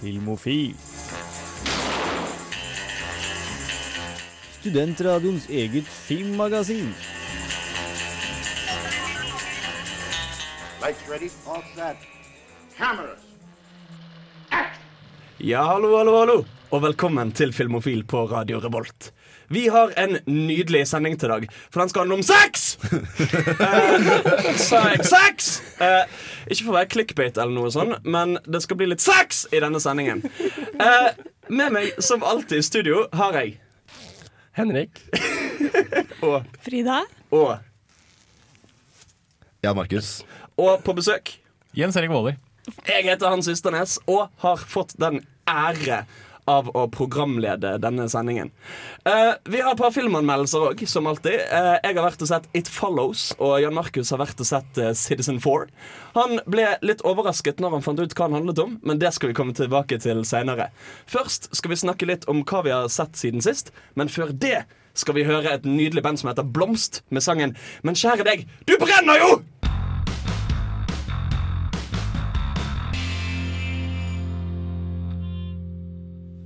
Filmofil. Studentradioens eget filmmagasin. Lights ready, all set. Cameras. Ja, hallo, hallo, hallo, og velkommen til Filmofil på Radio Revolt. Vi har en nydelig sending til dag, for den skal handle om sex! Eh, se- sex! Eh, ikke for å være clickbait eller noe sånt, men det skal bli litt sex i denne sendingen. Eh, med meg, som alltid i studio, har jeg Henrik. og, Frida? og, Ja, Markus. og på besøk Jens Erik Våler. Jeg heter Hans Ysternes og har fått den ære av å programlede denne sendingen. Uh, vi har et par filmanmeldelser òg, som alltid. Uh, jeg har vært og sett It Follows, og Jan Markus har vært og sett uh, Citizen 4. Han ble litt overrasket når han fant ut hva han handlet om, men det skal vi komme tilbake til seinere. Først skal vi snakke litt om hva vi har sett siden sist, men før det skal vi høre et nydelig band som heter Blomst, med sangen 'Men kjære deg, du brenner jo!'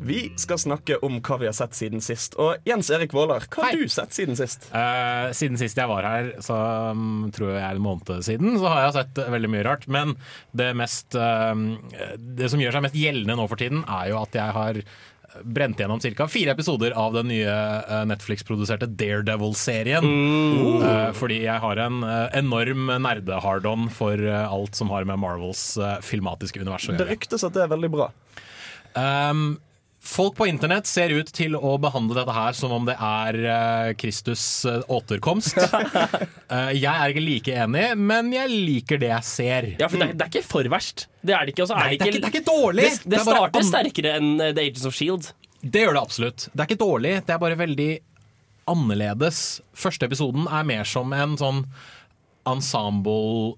Vi skal snakke om hva vi har sett siden sist. Og Jens Erik Våler, hva har Hei. du sett siden sist? Eh, siden sist jeg var her, så um, tror jeg en måned siden, så har jeg sett veldig mye rart. Men det, mest, um, det som gjør seg mest gjeldende nå for tiden, er jo at jeg har brent gjennom ca. fire episoder av den nye eh, Netflix-produserte Daredevil-serien. Eh, fordi jeg har en enorm nerdehard-on for alt som har med Marvels filmatiske univers å Det ryktes at det er veldig bra. Um, folk på internett ser ut til å behandle dette her som om det er uh, Kristus' eh, återkomst. uh, jeg er ikke like enig, men jeg liker det jeg ser. Ja, for det, er- det er ikke for verst. Det er det ikke. Og så er Nei, det det er ikke, ikke- det er ikke dårlig. Det, Det det er bare starter an- sterkere enn The Agents of Shield. Det gjør det absolutt. Det er ikke dårlig, det er bare veldig annerledes. Første episoden er mer som en sånn ensemble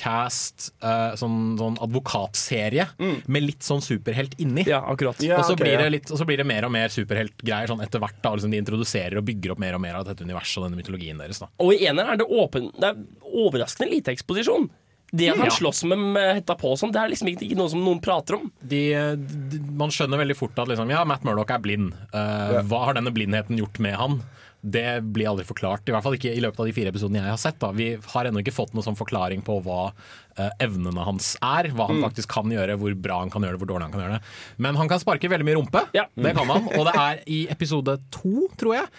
cast, uh, sånn, sånn advokatserie med litt sånn superhelt inni. Ja, akkurat. Ja, og, så okay, blir ja. det litt, og så blir det mer og mer superheltgreier sånn etter hvert. da liksom De introduserer og bygger opp mer og mer av dette universet og denne mytologien deres. da Og i eneren er det åpen Det er overraskende lite eksposisjon. Det at han Ja. slåss med, med hetta på og sånn, det er liksom ikke, ikke noe som noen prater om. de, de, Man skjønner veldig fort at liksom, ja, Matt Murdoch er blind. Eh, Hva har denne blindheten gjort med han? Det blir aldri forklart. I hvert fall ikke i løpet av de fire episodene jeg har sett. da Vi har ennå ikke fått noen sånn forklaring på hva uh, evnene hans er. Hva han faktisk kan gjøre, hvor bra han kan gjøre det, hvor dårlig han kan gjøre det. Men han kan sparke veldig mye rumpe. Ja. Det kan han. Og det er i episode to, tror jeg,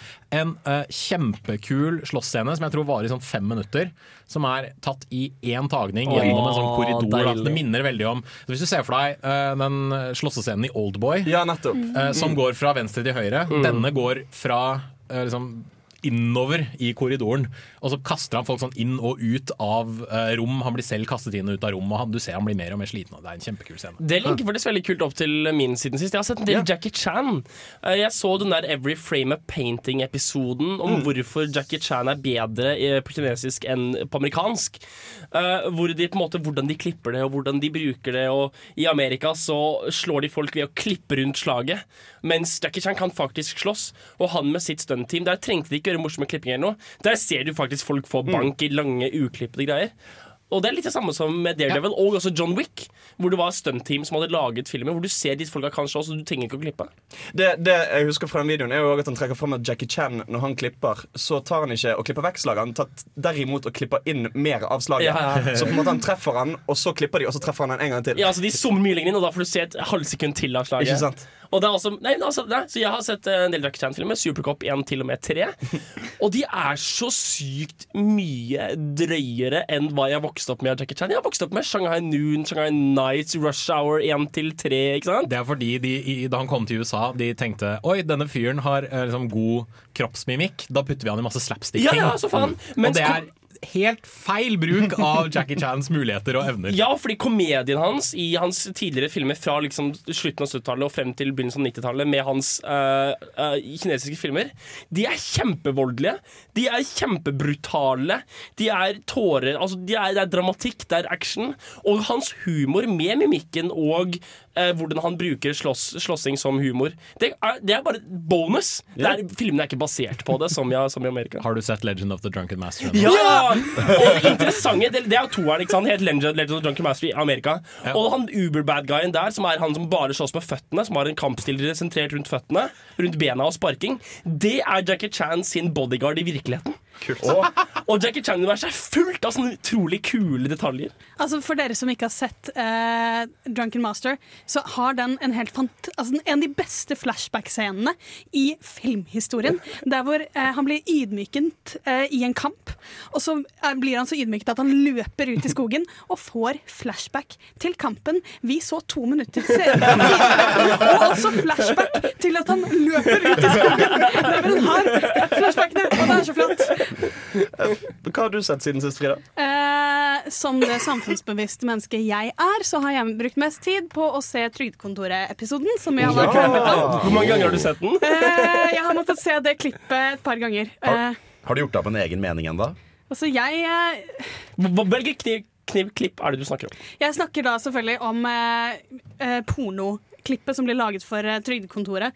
en uh, kjempekul slåssscene som jeg tror varer i sånn fem minutter. Som er tatt i én tagning Åh, gjennom en sånn korridor. Da. Det minner veldig om Hvis du ser for deg uh, den slåssescenen i Oldboy, Ja, eh, som går fra venstre til høyre. Denne går fra liksom innover i korridoren, og så kaster han folk sånn inn og ut av eh, rom. Han blir selv kastet inn og ut av rom, og han, du ser han blir mer og mer sliten. Og det er en kjempekul scene. Det linker faktisk veldig kult opp til min siden sist. Jeg har sett en del Jackie Chan. Eh, Jeg så den der Every Frame a Painting-episoden om hvorfor Jackie Chan er bedre eh, på kinesisk enn på amerikansk. Eh, Hvor de på en måte, Hvordan de klipper det, og hvordan de bruker det. Og I Amerika så slår de folk ved å klippe rundt slaget, mens Jackie Chan kan faktisk slåss. Og han med sitt stuntteam, der trengte de ikke gjøre morsomme klippinger eller noe. Der ser du faktisk folk få bank i lange, uklippede greier. Og det er litt det samme som med Daredevil og også John Wick, hvor det var stuntteam som hadde laget filmer, hvor du ser de folka kanskje også, og du trenger ikke å klippe. Det, det jeg husker fra den videoen, er jo at han trekker fram at Jackie Chan, når han klipper, så tar han ikke og klipper vekk slaget. Han tar derimot og klipper inn mer av slaget. Ja, ja. Så på en måte han treffer han, og så klipper de, og så treffer han han en gang til. Ja, altså De zoomer mye lenger inn, og da får du se et halvsekund til av slaget. Ikke sant? Og det er også, nei, altså, nei, så Jeg har sett eh, en del Jackie Chan-filmer, Supercop 1 til og med 3. Og de er så sykt mye drøyere enn hva jeg vokste opp med av Jackie Chan. Jeg har vokst opp med Shanghai Noon, Shanghai Nights, Rush Hour 1 til 3. ikke sant? Det er fordi de, da han kom til USA, de tenkte Oi, denne fyren har eh, liksom god kroppsmimikk. Da putter vi han i masse slapstick-ting. Ja, ja, så faen. og det er helt feil bruk av Jackie Chans muligheter og evner. Ja, fordi komedien hans i hans tidligere filmer fra liksom slutten av 70-tallet og frem til begynnelsen av 90-tallet med hans øh, øh, kinesiske filmer, de er kjempevoldelige. De er kjempebrutale. De er tårer altså de er, Det er dramatikk, det er action. Og hans humor med mimikken og eh, hvordan han bruker slåss, slåssing som humor. Det er, det er bare bonus. Det er, filmene er ikke basert på det, som i, som i Amerika. Har du sett Legend of the Drunken Master? Ja! Og det interessante, det, det er jo toeren, ikke sant? Helt Legend, Legend of the Drunken Master i Amerika. Ja. Og han uber-bad-guyen der, som er han som bare slåss med føttene, som har en kampstiller sentrert rundt føttene, rundt bena og sparking, det er Jackie Chan sin bodyguard i virkeligheten. Og, og Jackie Chan-universet er fullt av sånne utrolig kule detaljer. Altså For dere som ikke har sett eh, Drunken Master, så har den en helt fant altså en av de beste flashback-scenene i filmhistorien. Der hvor eh, han blir ydmyket eh, i en kamp, og så eh, blir han så ydmyket at han løper ut i skogen og får flashback til kampen vi så to minutter senere. Og også flashback til at han løper ut i skogen. Der hvor han har flashbackene, og det er så flott. Hva har du sett siden sist, Frida? Eh, som det samfunnsbevisste mennesket jeg er, så har jeg brukt mest tid på å se Trygdekontoret-episoden, som jeg har vært om. Hvor mange ganger har du sett den? Eh, jeg har måttet se det klippet et par ganger. Har, Har du gjort deg opp en egen mening ennå? altså jeg, eh, Hva- kniv, knivklipp er det du snakker om? jeg snakker da selvfølgelig om eh, eh, pornoklippet som blir laget for eh, Trygdekontoret.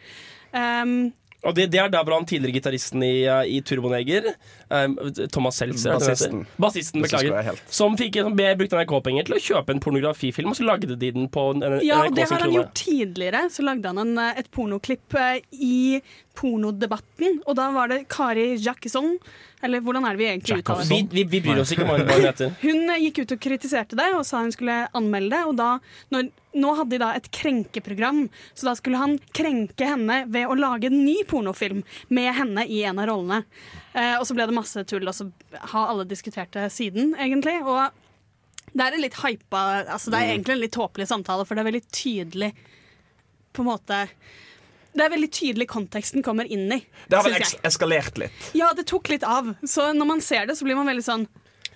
Um, Og det, det er der hvor han tidligere gitaristen i, uh, i Turboneger, um, Thomas Seltzer er? Bassisten. Bassisten, beklager. Som fikk som ble brukt NRK-penger til å kjøpe en pornografifilm, og så lagde de den på en, en, ja, og det har han gjort tidligere. Så lagde han en, eh, et pornoklipp eh, i pornodebatten, og da var det Kari Jackson, eller hvordan er det vi egentlig uttaler det? Vi, vi, vi bryr oss ikke om hva hun heter. Hun eh, gikk ut og kritiserte det og sa hun skulle anmelde det. Og da, når, nå hadde de da et krenkeprogram, så da skulle han krenke henne ved å lage en ny pornofilm med henne i en av rollene. Eh, og så ble det masse tull, og så har alle diskutert det siden, egentlig. Og det er en litt hypa altså Det er egentlig en litt tåpelig samtale, for det er veldig tydelig på en måte Det er veldig tydelig konteksten kommer inn i. Det har vel eskalert litt. Ja, det tok litt av. Så når man ser det, så blir man veldig sånn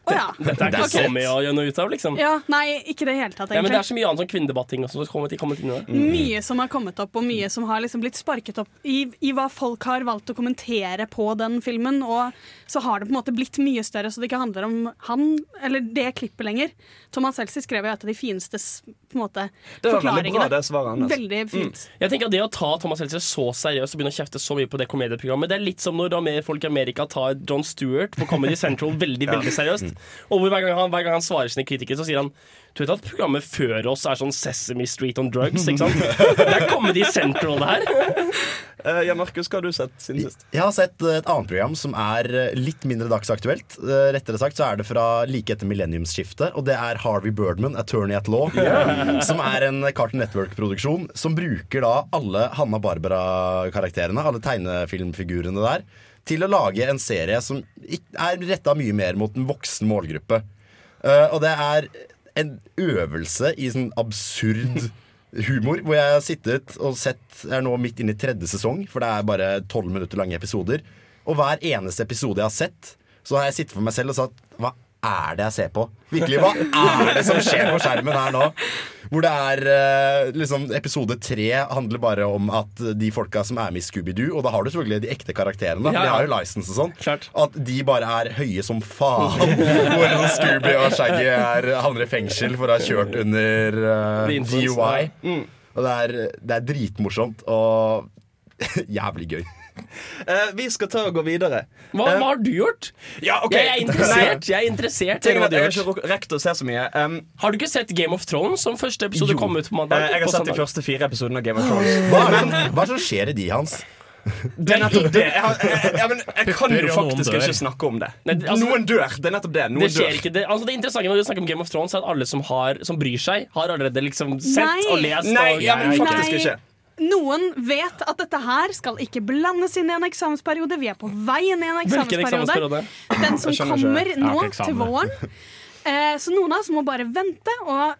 Å ja. Dette er ikke så mye å gjøre noe ut av, liksom. Ja, nei, ikke det hele tatt, Ja, men det er så mye annet sånn kvinnedebatting også, som har kommet, kommet inn i det. Mye som har kommet opp, og mye som har liksom blitt sparket opp i, i hva folk har valgt å kommentere på den filmen. Og så har det på en måte blitt mye større, så det ikke handler om han eller det klippet lenger. Thomas Seltzer skrev jo et av de fineste s- på en måte, Det var veldig bra, det svaret hans. Veldig fint. Jeg tenker at Det å ta Thomas Seltzer så seriøst og begynne å kjefte så mye på det komedieprogrammet, det er litt som når folk i Amerika tar John Stewart på Comedy Central veldig veldig seriøst. Og hvor hver gang, han, hver gang han svarer sine kritikere, så sier han Du vet at programmet før oss er sånn Sesame Street on drugs, ikke sant? Det er Comedy Central, det her. Uh, ja, Markus, hva har du sett siden sist? Jeg har sett eh, et annet program som er eh, litt mindre dagsaktuelt. Uh, Rettere sagt så er det fra like etter millenniumsskiftet, og det er Harvey Birdman, 'Attorney at Law'. Som er en Cartoon Network-produksjon som bruker da alle Hanna Barbera-karakterene, alle tegnefilmfigurene der, til å lage en serie som er retta mye mer mot en voksen målgruppe. Uh, og det er en øvelse i sånn absurd humor, hvor jeg har sittet og sett Jeg er nå midt inne i tredje sesong, for det er bare tolv minutter lange episoder. Og hver eneste episode jeg har sett, så har jeg sittet for meg selv og sagt Hva er det jeg ser på? Virkelig, hva er det som skjer på skjermen her nå? Hvor det er eh, liksom Episode tre handler bare om at de folka som er med i Scooby-Doo, og da har du selvfølgelig de ekte karakterene, Ja, de har jo license og sånn, Klart. at de bare er høye som faen. Hvor Scooby og Shaggy er, havner i fengsel for å ha kjørt under uh, influence, DUI. Og det er, det er dritmorsomt og jævlig gøy. Eh, vi skal ta og gå videre. Hva, hva har du gjort? Ja, okay. Jeg er interessert. Jeg er interessert er at Jeg har ikke rekt å se så mye. Um, Har du ikke sett Game of Thrones, som første episode Jo. kom ut på mandag? Uh, jeg har sett de første fire episodene av Game of Thrones. Hva er det som, er skjer i de hans? Det er nettopp det. Jeg, har, jeg, jeg, men jeg kan jo faktisk ikke snakke om det. Nei, altså- Noen dør. Det er nettopp det. Noen Det skjer dør. ikke det, altså det interessante når du snakker om Game of Thrones, er at alle som, har, som bryr seg, har allerede liksom sett Nei. og lest. Nei, og, ja, men Nei. faktisk ikke. Noen vet at dette her skal ikke blandes inn i en eksamensperiode. Vi er på vei inn i en eksamensperiode. Den som kommer nå til våren. Eh, så noen av oss må bare vente og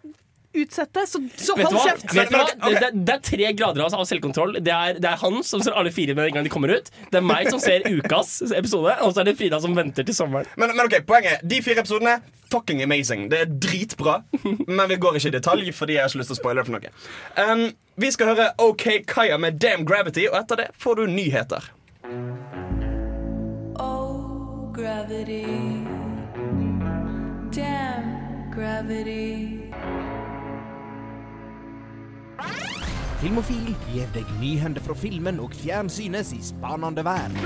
utsette. Så, så hold kjeft! Vet du hva? Okay. Det, det, er tre grader av selvkontroll. Det er, det er han som ser alle fire med en gang de kommer ut. Det er meg som ser ukas episode, og så er det Frida som venter til sommeren. Men, men ok, poenget De fire episodene fucking amazing. Det er dritbra. Men vi går ikke i detalj fordi jeg har ikke lyst til å spoile det for noe. Um, vi skal høre OK Kaya med Damn Gravity, og etter det får du nyheter. Oh, gravity. Damn gravity. Filmofil gir deg nyhender fra filmen og fjernsynets i spanende verden.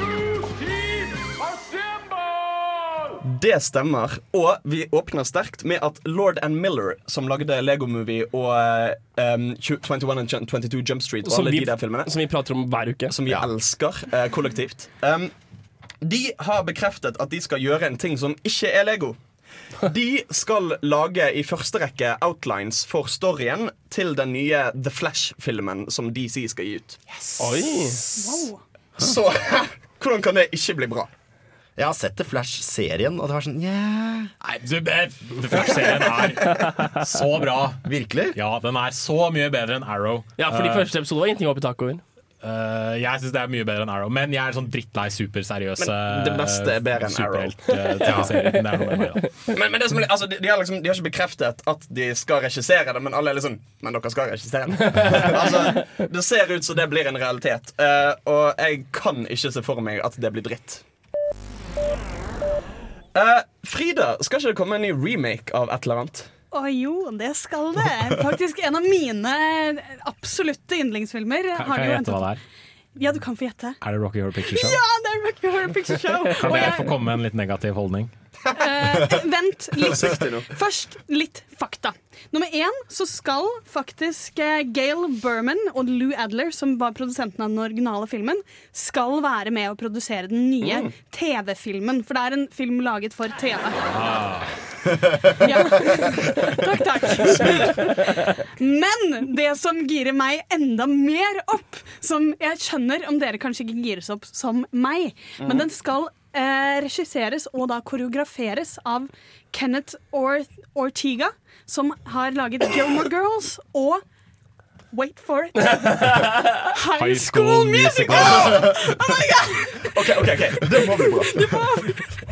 Det stemmer. Og vi åpner sterkt med at Lord and Miller, som lagde Lego Movie og um, 21 and 22 Jump Street og Som alle vi, de der filmene, som vi prater om hver uke. som vi elsker uh, kollektivt, um, de har bekreftet at de skal gjøre en ting som ikke er Lego. De skal lage i første rekke outlines for storyen til den nye The Flash-filmen som DC skal gi ut. Oi! Wow. Så hvordan kan det ikke bli bra? Jeg har sett The Flash-serien, og det var sånn yeah. Nei, du, The Flash-serien er så bra. Virkelig? Ja, den er så mye bedre enn Arrow. Ja, for de Eh, første episodene var ingenting å hoppe i taket eh, jeg syns det er mye bedre enn Arrow, men jeg er sånn drittlei superseriøse Men det beste er bedre enn Arrow. Det er noe med meg. Men, men det som, altså, de, de, har liksom, de har ikke bekreftet at de skal regissere det, men alle er litt sånn Men dere skal regissere det. altså, det ser ut som det blir en realitet. uh, og jeg kan ikke se for meg at det blir dritt. Uh, Frida, skal ikke det komme en ny remake av et eller annet? Å jo, det skal det. Faktisk en av mine absolutte yndlingsfilmer. Kan, kan jeg gjette hva det er? Ja, du kan få gjette. Er det Rocky Horror Picture Show? Ja, det er Rocky Horror Picture Show! Kan jeg- få komme med en litt negativ holdning? Eh, vent litt. Først litt fakta. Nummer én så skal faktisk eh, Gail Berman og Lou Adler, som var produsenten av den originale filmen, skal være med å produsere den nye Mm. TV-filmen. For det er en film laget for TV. Ah. Ja. Takk, takk. Men det som girer meg enda mer opp, som jeg skjønner om dere kanskje ikke gires opp som meg, men den skal eh, regisseres og da koreograferes av Kenneth Or Ortiga, som har laget Gilmore Girls og Wait for it. High School Musical! OK, ok, ok, det må bli bra.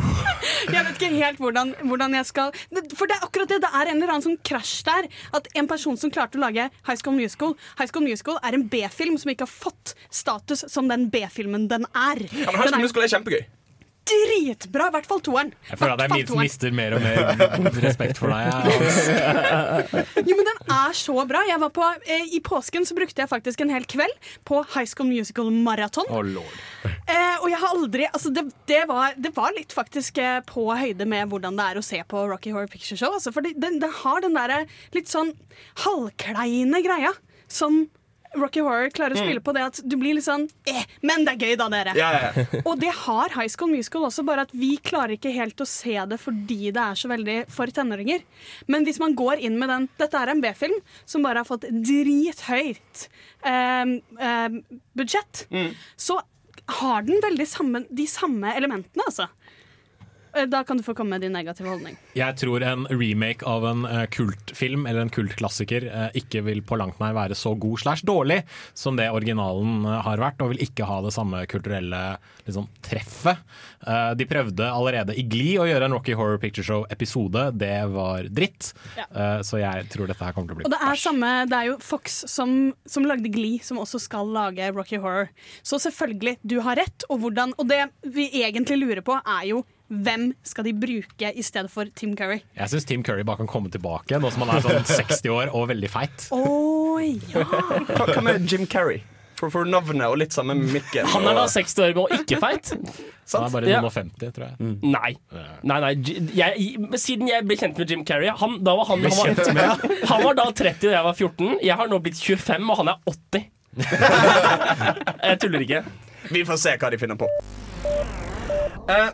Jeg vet ikke helt hvordan, hvordan jeg skal For det er akkurat det, det er en eller annen sånn krasj der. At en person som klarte å lage High School Musical High School Musical er en B-film som ikke har fått status som den B-filmen den er. Ja, men High School Musical er kjempegøy. Dritbra! I hvert fall toeren. Jeg føler at jeg mis- mister mer og mer respekt for deg. Jo, men den er så bra. På, eh, I påsken så brukte jeg faktisk en hel kveld på High School Musical Marathon. Oh. Eh, og jeg har aldri altså det, det, var, det var litt faktisk eh, på høyde med hvordan det er å se på Rocky Horror Picture Show. Altså, for det, det har den derre litt sånn halvkleine greia som Rocky Horror klarer å spille på. Det at du blir litt sånn eh, Men det er gøy, da, dere. Ja, ja. Og det har High School Musical også, bare at vi klarer ikke helt å se det fordi det er så veldig for tenåringer. Men hvis man går inn med den Dette er en B-film som bare har fått drithøyt eh, eh, budsjett. Så har den veldig samme, de samme elementene, altså. Eh, Da kan du få komme med din negative holdning. Jeg tror en remake av en eh, kultfilm eller en kultklassiker eh, ikke vil på langt nær være så god slash dårlig som det originalen har vært, og vil ikke ha det samme kulturelle liksom, treffet. De prøvde allerede i Glee å gjøre en Rocky Horror Picture Show-episode. Det var dritt, Ja. Så jeg tror dette her kommer til å bli Og det er, samme, det er jo Fox som, som lagde Glee, som også skal lage Rocky Horror. Så selvfølgelig, du har rett. Og, hvordan, og det vi egentlig lurer på, er jo hvem skal de bruke i stedet for Tim Curry? Jeg syns Tim Curry bare kan komme tilbake, nå som han er sånn 60 år og veldig feit. Oh, ja. Hva, hva med Jim Carrey? For, for navnet og litt samme mikken. Han er da 60 år og ikke feit? Han er bare Ja. og 50, tror jeg. Nei. nei, nei J- jeg, Siden jeg ble kjent med Jim Carrey han, da var han, han, var, han var da 30 og jeg var 14. Jeg har nå blitt 25, og han er 80. Jeg tuller ikke. Vi får se hva de finner på. Eh,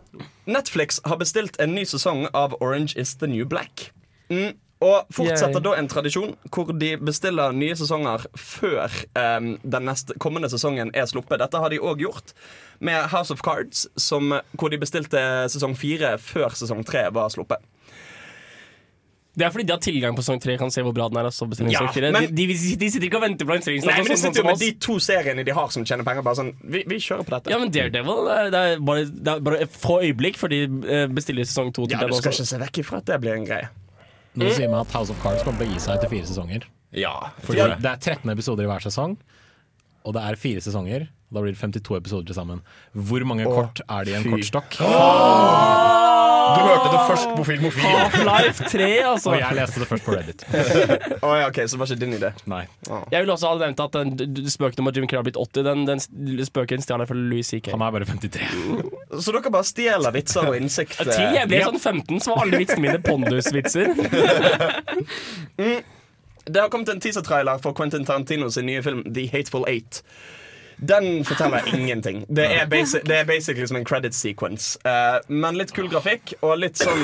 Netflix har bestilt en ny sesong av Orange is the New Black. Mm, og fortsetter Yay. da en tradisjon hvor de bestiller nye sesonger før um, den neste, kommende sesongen er sluppet. Dette har de òg gjort med House of Cards, som, hvor de bestilte sesong fire før sesong tre var sluppet. Det er fordi de har tilgang på sesong 3, kan se hvor bra den er. Og Ja, men- de, de, de sitter ikke og venter på lanseringsdato. Nei, men de sånn- sånn sitter jo med de to seriene de har som tjener penger. Bare sånn, vi, vi kjører på dette. Ja, men Daredevil eh, det er bare, det er bare få øyeblikk før de eh, bestiller sesong 2 Ja, du skal også. ikke se vekk ifra at det blir en greie. Nå sier man at House of Cards kommer til å gi seg etter fire sesonger. Ja, Fordi. Det er 13 episoder i hver sesong, og det er fire sesonger. Og da blir det 52 episoder til sammen. Hvor mange kort er det i en fy. kortstokk? Du hørte det først på Filmofil. Half-Life 3, altså. Og jeg leste det først på Reddit. Å ja, ok, Så det var ikke din idé? Nei. Jeg vil også ha nevnt at den d- d- spøken om at Jim Carrey har blitt 80, den, den s- spøken jeg fra Louis C.K. Han er bare 53. Så dere bare stjeler vitser og innsikt? Til jeg ble sånn 15, så var alle vitsene mine pondusvitser. Det har kommet en teaser-trailer for Quentin Tarantino sin nye film The Hateful Eight. Den forteller ingenting. Det er, basic, det er basically som en credit sequence. Uh, men litt kul grafikk og litt sånn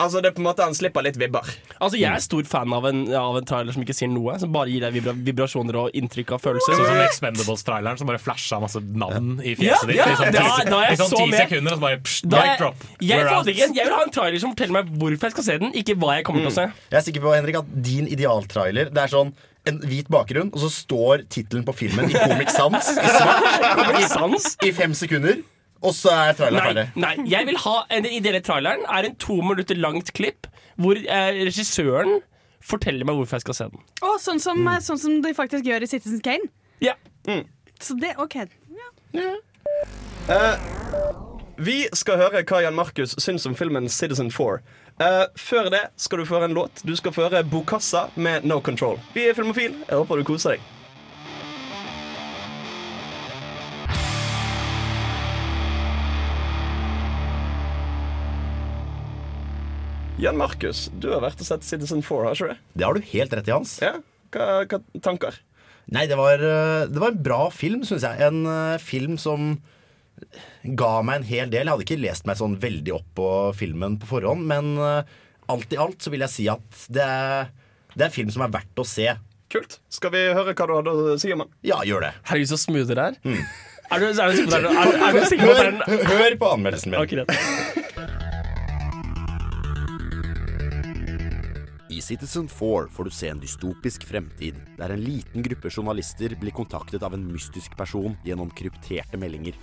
Altså det er på en måte Han slipper litt vibber. Altså, Jeg er stor fan av en, av en trailer som ikke sier noe, som bare gir deg vibra vibrasjoner og inntrykk av følelser. Sånn som Expendables-traileren som bare flasha masse navn i fjeset ditt. ja, I sånn ti- da i sånn så ti sekunder, og så bare psh, Da mic drop. jeg, We're out. jeg vil ha en trailer som forteller meg hvorfor jeg skal se den, ikke hva jeg kommer til å se. Jeg er sikker på Henrik, at din idealtrailer Det er sånn en hvit bakgrunn, og så står tittelen på filmen i Comic Sans i svart I sans. i fem sekunder, og så er traileren Nei, ferdig. nei, jeg vil ha Den ideelle traileren er en to minutter langt klipp hvor eh, regissøren forteller meg hvorfor jeg skal se den. Å, sånn, som, Mm. sånn som de faktisk gjør i Citizen Kane. Ja. Så det, OK. Ja. Vi skal høre hva Jan Markus syns om filmen Citizen 4. Eh, før det skal du få høre en låt. Du skal få høre Bokassa med No Control. Vi er Filmofil. Jeg håper du koser deg. Jan Markus, du har vært og sett Citizen 4, har ikke du? Det har du helt rett i, Hans. Ja? Hva, hva tanker? Nei, det var, eh, det var en bra film, syns jeg. En eh, film som ga meg en hel del. Jeg hadde ikke lest meg sånn veldig opp på filmen på forhånd, men eh, alt i alt så vil jeg si at det er, det er en film som er verdt å se. Kult. Skal vi høre hva du hadde å si om den? Ja, gjør det. Herregud, så smooth det er. Er du, er du er, du sikker på at det er Hør, hør på anmeldelsen min. Ok, Citizen 4 får du se en dystopisk fremtid der en liten gruppe journalister blir kontaktet av en mystisk person gjennom krypterte meldinger.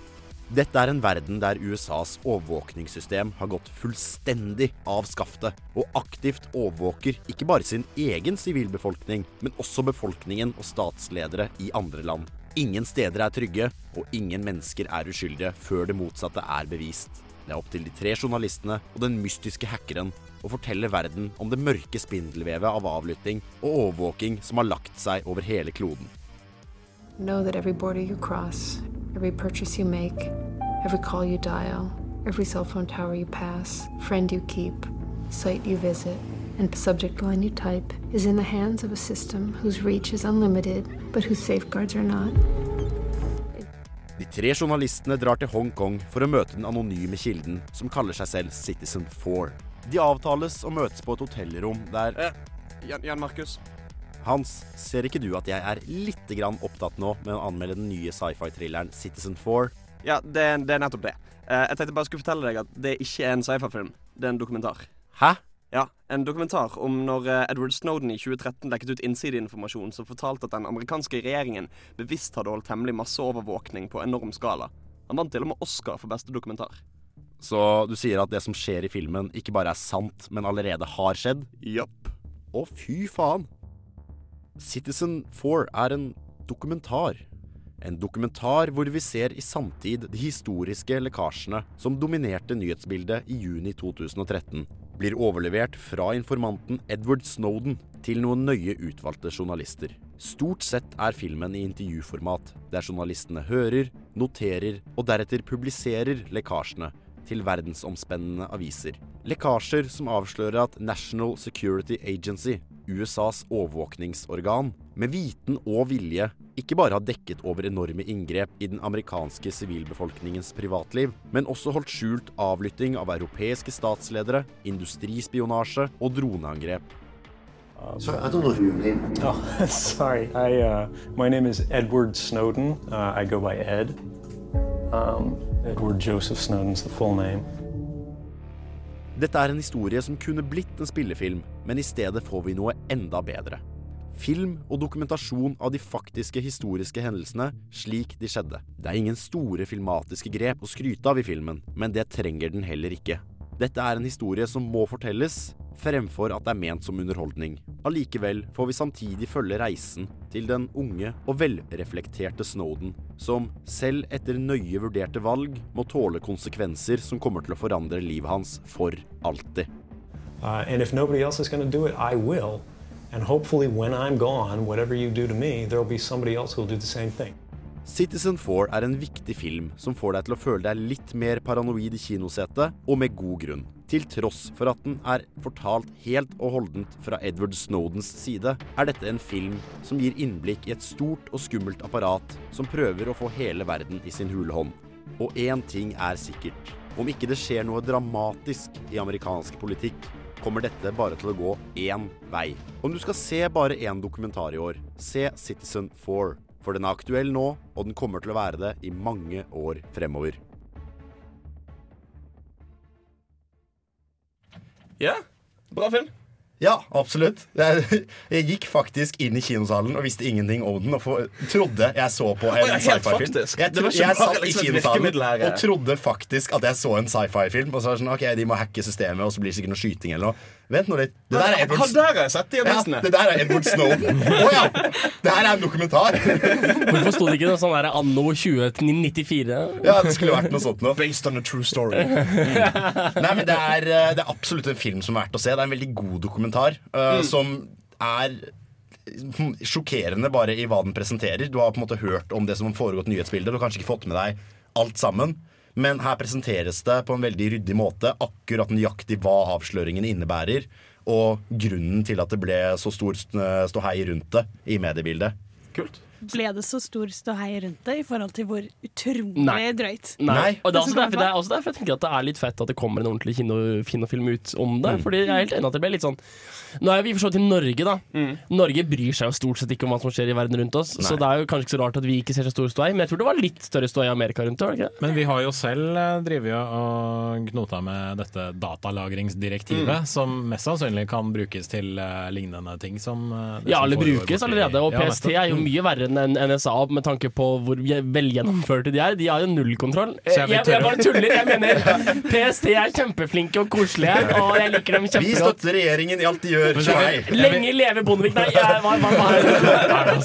Dette er en verden der USAs overvåkningssystem har gått fullstendig av skaftet, og aktivt overvåker ikke bare sin egen sivilbefolkning, men også befolkningen og statsledere i andre land. Ingen steder er trygge, og ingen mennesker er uskyldige før det motsatte er bevist. Det er opp til de tre journalistene og den mystiske hackeren å fortelle verden om det mørke spindelvevet av avlytting og overvåking som har lagt seg over hele kloden. Know that every border you cross, every purchase you make, every call you dial, every cell phone tower you pass, friend you keep, site you visit, and subject line you type is in the hands of a system whose reach is unlimited, but whose safeguards are not. De tre journalistene drar til Hongkong for å møte den anonyme kilden som kaller seg selv Citizen 4. De avtales og møtes på et hotellrom der Eh, Jan, Jan Markus. Hans, ser ikke du at jeg er litt grann opptatt nå med å anmelde den nye sci-fi-thrilleren Citizen 4? Ja, det, det er nettopp det. Eh, jeg tenkte bare skulle fortelle deg at det ikke er en sci-fi-film. Det er en dokumentar. Hæ? Ja, En dokumentar om når eh, Edward Snowden i 2013 lekket ut innsideinformasjon som fortalte at den amerikanske regjeringen bevisst hadde holdt hemmelig masseovervåkning på enorm skala. Han vant til og med Oscar for beste dokumentar. Så du sier at det som skjer i filmen ikke bare er sant, men allerede har skjedd? Japp. Å, fy faen. Citizen 4 er en dokumentar. En dokumentar hvor vi ser i samtid de historiske lekkasjene som dominerte nyhetsbildet i juni 2013, blir overlevert fra informanten Edward Snowden til noen nøye utvalgte journalister. Stort sett er filmen i intervjuformat, der journalistene hører, noterer og deretter publiserer lekkasjene til verdensomspennende aviser. Lekkasjer som avslører at National Security Agency, USAs overvåkningsorgan, med viten og vilje ikke bare har dekket over enorme inngrep i den amerikanske sivilbefolkningens privatliv, men også holdt skjult avlytting av europeiske statsledere, industrispionasje og droneangrep. Sorry, I don't know your name. Oh, sorry. I uh, my name is Edward Snowden. Uh, I go by Ed. Um, Edward Joseph Snowden's the full name. Dette er en historie som kunne blitt en spillefilm, men i stedet får vi noe enda bedre. Film og dokumentasjon av de faktiske historiske hendelsene slik de skjedde. Det er ingen store filmatiske grep å skryte av i filmen, men det trenger den heller ikke. Dette er en historie som må fortelles, fremfor at det er ment som underholdning. Allikevel får vi samtidig følge reisen til den unge og velreflekterte Snowden, som selv etter nøye vurderte valg må tåle konsekvenser som kommer til å forandre livet hans for alltid. Uh, and if nobody else is going to do it. And hopefully, when I'm gone, whatever you do to me, there will be somebody else who will do the same thing. Citizen 4 er en viktig film som får deg til å føle deg litt mer paranoid i kinosetet, og med god grunn. Til tross for at den er fortalt helt og holdent fra Edward Snowdens side, er dette en film som gir innblikk i et stort og skummelt apparat som prøver å få hele verden i sin hule hånd. Og én ting er sikkert. Om ikke det skjer noe dramatisk i amerikansk politikk, kommer dette bare til å gå én vei. Om du skal se bare én dokumentar i år, se Citizen 4. For den er aktuell nå, og den kommer til å være det i mange år fremover. Ja, bra film. Ja, absolutt. Jeg, jeg gikk faktisk inn i kinosalen og visste ingenting om den. Og for, trodde jeg så på en oh, ja, sci-fi-film. Jeg, tro, jeg satt i liksom kinosalen og trodde faktisk at jeg så en sci-fi-film. Og så var det sånn, ok, de må hacke systemet, og så blir det sikkert noe skyting eller noe. Vent nå litt. Det der er Edward, ha, der har jeg sett ja, det der er Edward Snowden. Å ja! Det her er en dokumentar. Hvorfor sto det ikke noe sånn der anno 2094? Ja, det skulle vært noe sånt noe. Based on a true story. Nei, men det er, eh, det er absolutt en film som er verdt å se. Det er en veldig god dokumentar eh, som er sjokkerende bare i hva den presenterer. Du har på en måte hørt om det som har foregått nyhetsbilder. Du har kanskje ikke fått med deg alt sammen. Men her presenteres det på en veldig ryddig måte akkurat nøyaktig hva avsløringene innebærer. Og grunnen til at det ble så stor ståhei rundt det i mediebildet. Kult. Ble det så stor ståhei rundt det i forhold til hvor utrolig Nei. drøyt? Nei. Og det er, også derfor, det er også derfor jeg tenker at det er litt fett at det kommer en ordentlig kino, kinofilm ut om det. Mm. Fordi jeg er helt enig at det ble litt sånn Nå er vi for så vidt i Norge, da. Norge bryr seg jo stort sett ikke om hva som skjer i verden rundt oss. Så det er jo kanskje ikke så rart at vi ikke ser så stor ståhei. Men jeg tror det var litt større ståhei i Amerika rundt det. ikke? Men vi har jo selv eh, drevet og knota med dette datalagringsdirektivet, Mm. som mest sannsynlig kan brukes til eh, lignende ting som eh, Ja, eller brukes allerede. Og PST er jo mye verre enn NSA med tanke på hvor velgjennomførte de er. De har jo nullkontroll. Jeg Jeg, jeg, bare tuller. Jeg mener PST er kjempeflinke og koselige, og jeg liker dem Vi kjempegodt. støtter regjeringen i alt de gjør. Men så er Tjohei. vi- Lenge leve Bondevik! Nei, jeg, var, hva?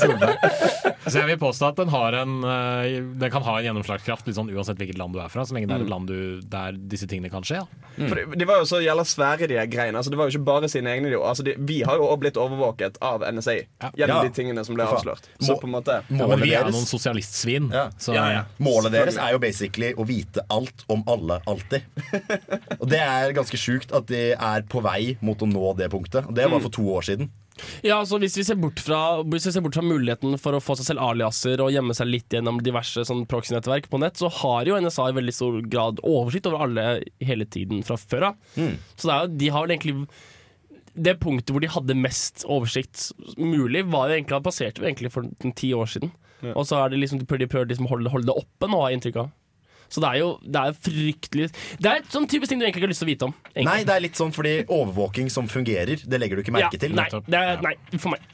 Så jeg vil påstå at den, har en, eh, den kan ha en gjennomslagskraft litt sånn uansett hvilket land du er fra, så lenge det er et Mm. land du, der disse tingene kan skje. Mm. For de, de var jo så jævla svære, de greiene. Altså, det var jo ikke bare sine egne. de- Altså, de, vi har jo også blitt overvåket av NSA gjennom Ja. de tingene som ble avslørt. Så på måte Ja, men vi er noen sosialistsvin. Ja. Så, Ja, ja. Målet deres er jo basically å vite alt om alle alltid. Og det er ganske sjukt at de er på vei mot å nå det punktet. Og det var for to år siden. Ja, altså hvis vi, ser bort fra, hvis vi ser bort fra muligheten for å få seg selv aliaser og gjemme seg litt gjennom diverse sånn proxy-nettverk på nett, så har jo NSA i veldig stor grad oversikt over alle hele tiden fra før av. Så det er jo, de har vel egentlig Det punktet hvor de hadde mest oversikt mulig, var jo egentlig, passerte jo egentlig for ti år siden. Ja. Og så er det liksom, de prøver, de prøver liksom å holde, holde det oppe nå, har jeg inntrykk av. Så det er jo det er fryktelig Det er sånn typisk ting du egentlig ikke har lyst til å vite om. egentlig. Nei, det er litt sånn fordi overvåking som fungerer, det legger du ikke merke Ja, til. Nei, det er, nei, for meg.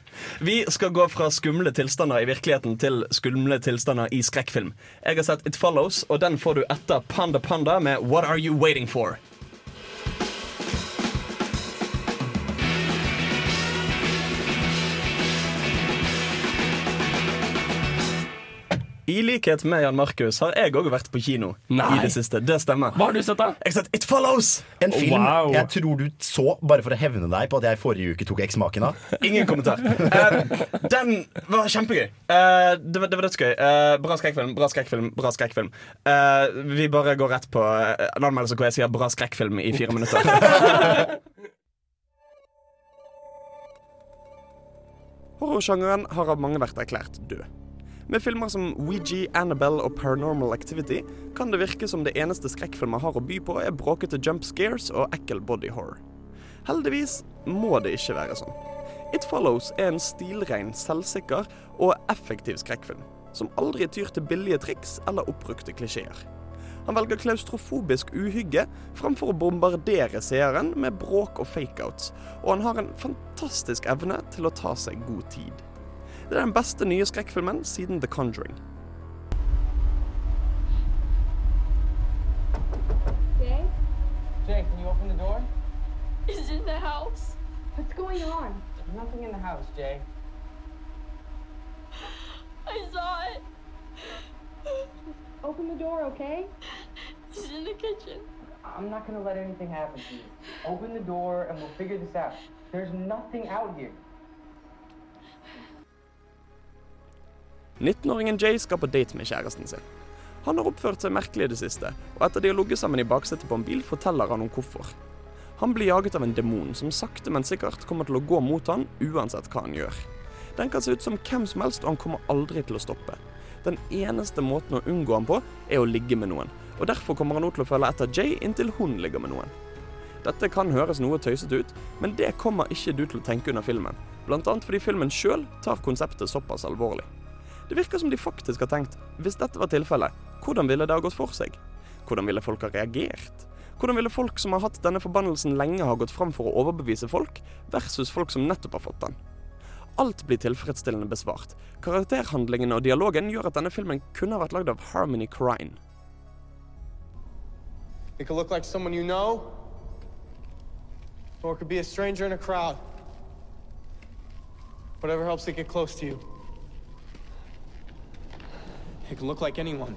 Vi skal gå fra skumle tilstander i virkeligheten til skumle tilstander i skrekkfilm. Jeg har sett It Follows, og den får du etter Panda Panda med What Are You Waiting For? I likhet med Jan Markus har jeg òg vært på kino Nei. i det siste. Det stemmer. Hva har du sett, da? Jeg har sett It Follows! En film Wow. jeg tror du så bare for å hevne deg på at jeg forrige uke tok eksmaken av. Ingen kommentar. uh, den var kjempegøy. Uh, det, var, det var dødsgøy. Uh, bra skrekkfilm, bra skrekkfilm, bra skrekkfilm. Eh, vi bare går rett på en anmeldelse hvor jeg sier 'bra skrekkfilm' i fire minutter. Horrorsjangeren har av mange vært erklært død. Med filmer som Ouija, Annabelle og Paranormal Activity kan det virke som det eneste skrekkfilmer har å by på, er bråkete jump scares og ekkel body horror. Heldigvis må det ikke være sånn. It Follows er en stilrein, selvsikker og effektiv skrekkfilm, som aldri tyr til billige triks eller oppbrukte klisjeer. Han velger klaustrofobisk uhygge framfor å bombardere seeren med bråk og fakeouts, og han har en fantastisk evne til å ta seg god tid. Det er den beste nye skrekkfilmen siden The Conjuring. Jay? Jay, can you open the door? is in the house. What's going on? Nothing in the house, Jay. I saw it. Open the door, okay? He's in the kitchen. I'm not gonna let anything happen to you. Open the door and we'll figure this out. There's nothing out here. 19-åringen Jay skal på date med kjæresten sin. Han har oppført seg merkelig i det siste, og etter de har ligget sammen i baksetet på en bil, forteller han om hvorfor. Han blir jaget av en demon som sakte, men sikkert kommer til å gå mot han uansett hva han gjør. Den kan se ut som hvem som helst, og han kommer aldri til å stoppe. Den eneste måten å unngå han på, er å ligge med noen, og derfor kommer han nå til å følge etter Jay inntil hun ligger med noen. Dette kan høres noe tøysete ut, men det kommer ikke du til å tenke under filmen. Annet fordi filmen sjøl tar konseptet såpass alvorlig. Det virker som de faktisk har tenkt hvis dette var tilfellet, hvordan ville det ha gått for seg? Hvordan ville folk ha reagert? Hvordan ville folk som har hatt denne forbannelsen lenge, ha gått fram for å overbevise folk, versus folk som nettopp har fått den? Alt blir tilfredsstillende besvart. Karakterhandlingene og dialogen gjør at denne filmen kunne ha vært lagd av Harmony Crine. It could look like someone you know, or it could be a stranger in a crowd. Whatever helps it get close to you. It can look like anyone,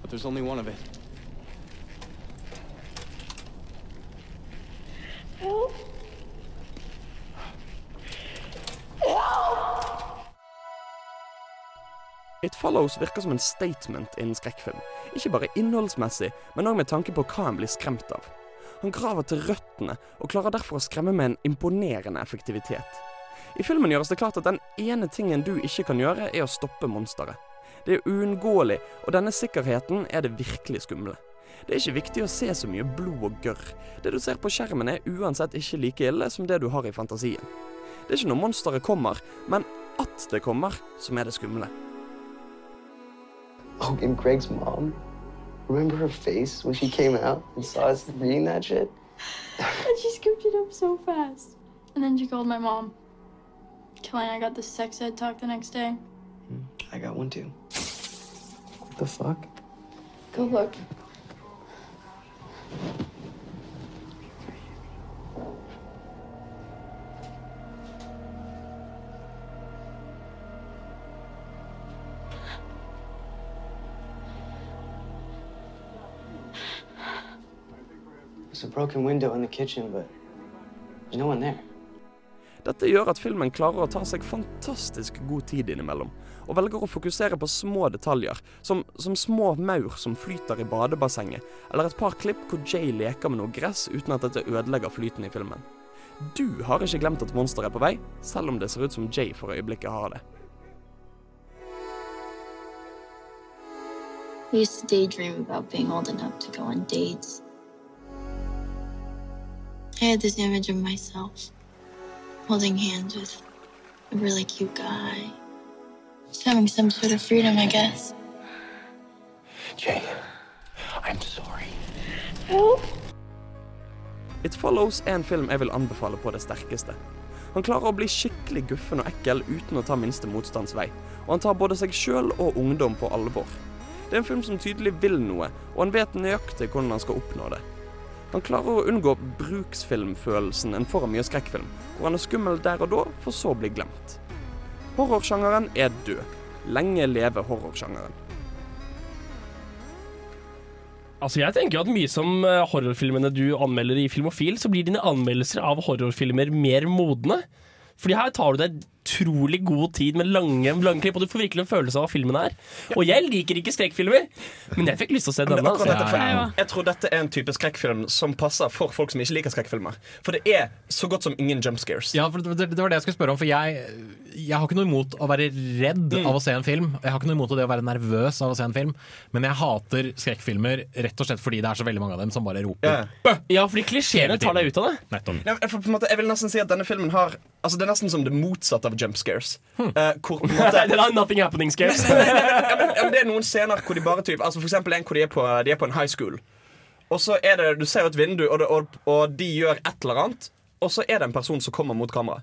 but there's only one of it. Help. Help. It Follows virker som en statement innen skrekkfilm. Ikke bare innholdsmessig, men òg med tanke på hva en blir skremt av. Han graver til røttene, og klarer derfor å skremme med en imponerende effektivitet. I filmen gjøres det klart at den ene tingen du ikke kan gjøre, er å stoppe monsteret. Det er uunngåelig, og denne sikkerheten er det virkelig skumle. Det er ikke viktig å se så mye blod og gørr. Det du ser på skjermen er uansett ikke like ille som det du har i fantasien. Det er ikke når monsteret kommer, men at det kommer, som er det skumle. Oh, and Greg's mom. Remember her face when she came out and saw us reading that shit? And she scooped it up so fast. And then she called my mom. Kelly and I got the sex ed talk the next day. Hmm, I got one too. What the fuck? Go look. There's a broken window in the kitchen, but there's no one there. Dette gjør at filmen klarer å ta seg fantastisk god tid innimellom, og velger å fokusere på små detaljer, som, som små maur som flyter i badebassenget, eller et par klipp hvor Jay leker med noe gress uten at dette ødelegger flyten i filmen. Du har ikke glemt at monsteret er på vei, selv om det ser ut som Jay for øyeblikket har det. I used to daydream about being old enough to go on dates. I had this image of myself holding hands with a really cute guy. Just having some sort of freedom, I guess. Jay, I'm sorry. Help. It Follows er en film jeg vil anbefale på det sterkeste. Han klarer å bli skikkelig guffen og ekkel uten å ta minste motstands vei, og han tar både seg sjøl og ungdom på alvor. Det er en film som tydelig vil noe, og han vet nøyaktig hvordan han skal oppnå det. Han klarer å unngå bruksfilmfølelsen en får av mye skrekkfilm, hvor han er skummel der og da, for så å bli glemt. Horrorsjangeren er død. Lenge leve horrorsjangeren. Altså jeg tenker jo at Mye som eh, horrorfilmene du anmelder i Filmofil, så blir dine anmeldelser av horrorfilmer mer modne. Fordi her tar du deg utrolig god tid med lange, lange klipp, og du får virkelig en følelse av hva filmen er. Og jeg liker ikke skrekkfilmer, men jeg fikk lyst til å se denne. Altså. dette, jeg, jeg tror dette er en type skrekkfilm som passer for folk som ikke liker skrekkfilmer. For det er så godt som ingen jump scares. Ja, for det, det var det jeg skulle spørre om. For jeg, jeg har ikke noe imot å være redd Mm. av å se en film. Jeg har ikke noe imot det å være nervøs av å se en film. Men jeg hater skrekkfilmer rett og slett fordi det er så veldig mange av dem som bare roper Ja. Ja, fordi klisjeene tar deg ut av det. Nettopp. Ja, for på en måte, jeg vil nesten si at denne filmen har Altså Det er nesten som det motsatte av jump scares. Eh, hvor på en måte Den har nothing happening scares. ja, men, ja, men det er noen scener hvor de bare typ Altså For eksempel en hvor de er på, de er på en high school. Og så er det Du ser jo et vindu, og, det, og, og de gjør et eller annet. Og så er det en person som kommer mot kamera.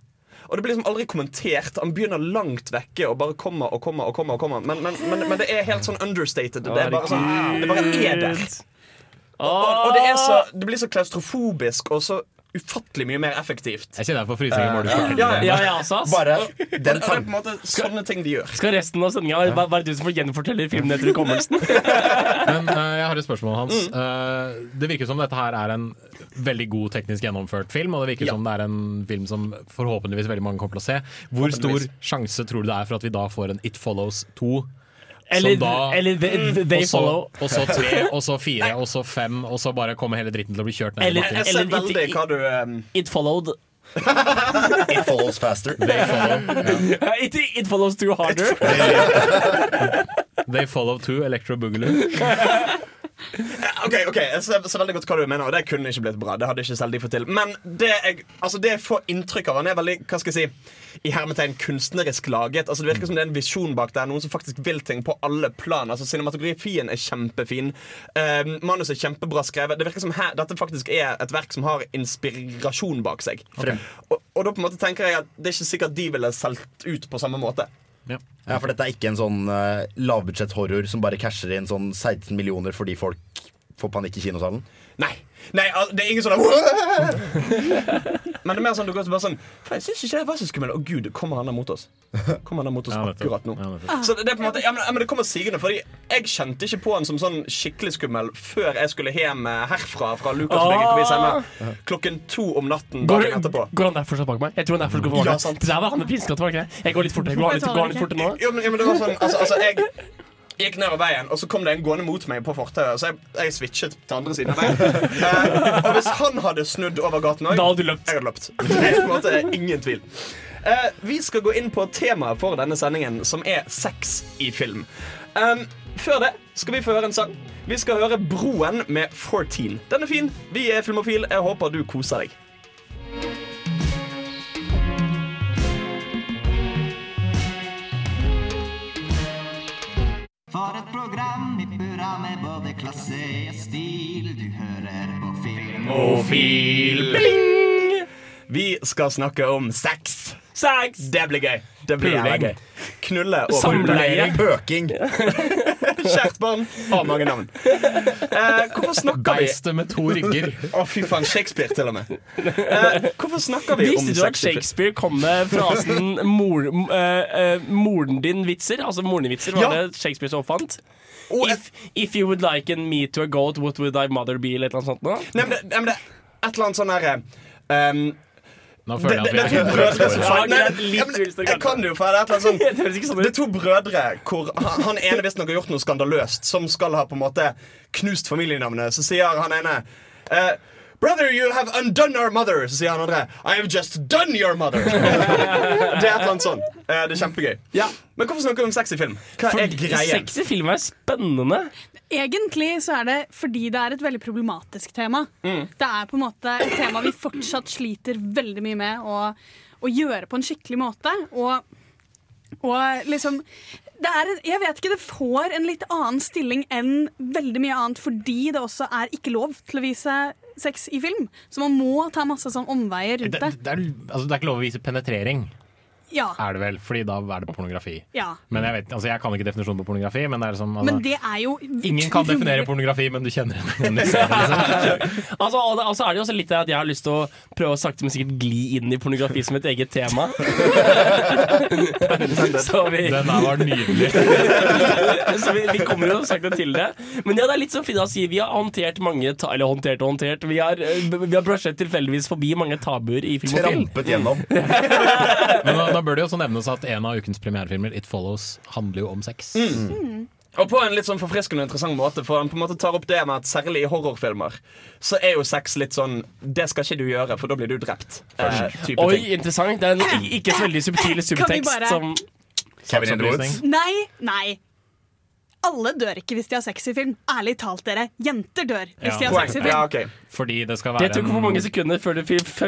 Og det blir liksom aldri kommentert. Han begynner langt vekke og bare kommer og kommer. og kommer, og kommer Men, men, men, men det er helt sånn understated. Det er bare, sånn, det bare er der. Og, og det, er så, det blir så klaustrofobisk og så ufattelig mye mer effektivt. Jeg kjenner jeg får frysninger. Må du Eh, ja, ja, ja. Bare den tanken. det er på en måte sånne ting de gjør. Skal resten av sendinga være være du som får gjenfortelle filmen etter hukommelsen? Men uh, jeg har et spørsmål, Hans. Mm. Uh, det virker som dette her er en veldig god teknisk gjennomført film, og det virker Ja. som det er en film som forhåpentligvis veldig mange kommer til å se. Hvor stor sjanse tror du det er for at vi da får en It Follows 2? Eller- som da, eller They- They og så, Follow. Og så tre, og så fire, og så fem, og så bare kommer hele dritten til å bli kjørt ned. i Eller- bakken. Jeg ser veldig hva du um, It followed. It follows faster. They follow, it, it follows too harder. they follow too Electro Boogaloo. Ok, ok, jeg ser, ser veldig godt hva du mener, og det kunne ikke blitt bra. Det hadde ikke selv de fått til. Men det jeg, altså det jeg får inntrykk av, han er veldig hva skal jeg si, i hermetegn kunstnerisk laget. Altså Det virker som det er en visjon bak der. Noen som faktisk vil ting på alle plan. Altså Cinematografien er kjempefin. Uh, manuset er kjempebra skrevet. Det virker som her, dette faktisk er et verk som har inspirasjon bak seg. Og, og da på en måte tenker jeg at det er ikke sikkert de ville solgt ut på samme måte. Ja. Ja, for dette er ikke en sånn uh, lavbudsjett-horror som bare casher inn sånn 16 millioner fordi folk får panikk i kinosalen. Nei, Nei al- det er ingen sånn Men det er mer sånn du går bare sånn "Faen, Jeg syns ikke det var så skummelt. Å gud, kommer han der mot oss? Kommer han der mot oss Ja, nettopp. akkurat nå? Ja, nettopp. Så det, det er på en måte ja, men, ja, men det kommer sigende, Fordi jeg kjente ikke på han som sånn skikkelig skummel før jeg skulle hjem eh, herfra fra Lukasbygget hvor vi sender klokken to om natten Går, dagen etterpå. går han der fortsatt bak meg? Jeg tror han der fortsatt går bak Ja, meg. sant. Det der var han med pinsekatt, var det ikke det? Jeg går litt fortere. Går han litt, går han litt fortere nå? Jo, men, jo, men det var sånn altså, altså, jeg gikk nedover veien, og så kom det en gående mot meg på fortauet. Så jeg, jeg switchet til andre siden av veien. Eh, og hvis han hadde snudd over gaten òg, Da hadde du løpt. jeg hadde løpt. Det er på en måte ingen tvil. Eh, vi skal gå inn på temaet for denne sendingen, som er sex i film. Um, før det skal vi få høre en sang. Vi skal høre Broen med 14. Den er fin. Vi er Filmofil. Jeg håper du koser deg. Filmofil. Bling! Vi skal snakke om sex. Sex! Det blir gøy. Det blir Puling. gøy. Knulle og Samleie. Pøking. Kjært barn har mange navn. Eh, hvorfor snakker vi Beistet med to rygger. Å, fy faen. Shakespeare, til og med. Eh, hvorfor snakker vi om Visste du at? Shakespeare kom med frasen mor, eh, eh, 'moren din'-vitser? Altså moren din-vitser var Ja. det Shakespeare som oppfant. If, if you would like me to a goat, what would thy mother be? Eller et eller annet sånt nå? Nei, men det, nei, men det er et eller annet sånn herre um, Nå føler jeg at vi er Ja, ja, Jeg kan det jo, for det er et eller annet sånn. Det er to brødre hvor han, ene visstnok har gjort noe skandaløst, som skal ha på en måte knust familienavnet. Så sier han ene eh, Brother, you have undone our mother. Så sier han andre I have just done your mother. det er et eller annet sånn. Eh, det er kjempegøy. Men hvorfor snakker vi om sex i film? Hva er greien? Sex i film er spennende. Egentlig så er det fordi det er et veldig problematisk tema. Mm. Det er på en måte et tema vi fortsatt sliter veldig mye med å, å gjøre på en skikkelig måte. Og, og liksom det er, en- jeg vet ikke, det får en litt annen stilling enn veldig mye annet fordi det også er ikke lov til å vise sex i film. Så man må ta masse sånn omveier Det, rundt det. det, er, altså, det er ikke lov å vise penetrering, Ja, er det vel? Fordi da er det pornografi. ja. Men jeg, vet, altså, jeg kan ikke definisjonen på pornografi. Men det er liksom, altså, Men det er jo Ingen kan definere pornografi, men du kjenner det, liksom. Altså, og og så er det jo også litt det at jeg har lyst til å prøve å sakte, men sikkert gli inn i pornografi som et eget tema. Så vi, Den der var nydelig. så vi, vi kommer jo sakte til det. Men ja, det er litt som Frida sier, vi har håndtert mange ta Eller håndtert og håndtert. Vi har, eh, vi har brushet tilfeldigvis forbi mange tabuer i film og film. Trampet gjennom. Men da, da bør det jo også nevnes at en av ukens premierefilmer, It Follows, handler jo om sex. Og på en litt sånn forfriskende og interessant måte, for han på en måte tar opp det med at særlig i horrorfilmer så er jo sex litt sånn Det skal ikke du gjøre, for da blir du drept. Eh, Oi, ting. interessant. Det er en ikke- så veldig subtil subtekst bare- som Kevin Edwards. Nei, nei. Alle dør ikke hvis de har sex i film. Ærlig talt, dere. Jenter dør hvis Ja. de har sex i film. Ja, okay. Fordi det skal være Det tok for mange sekunder før det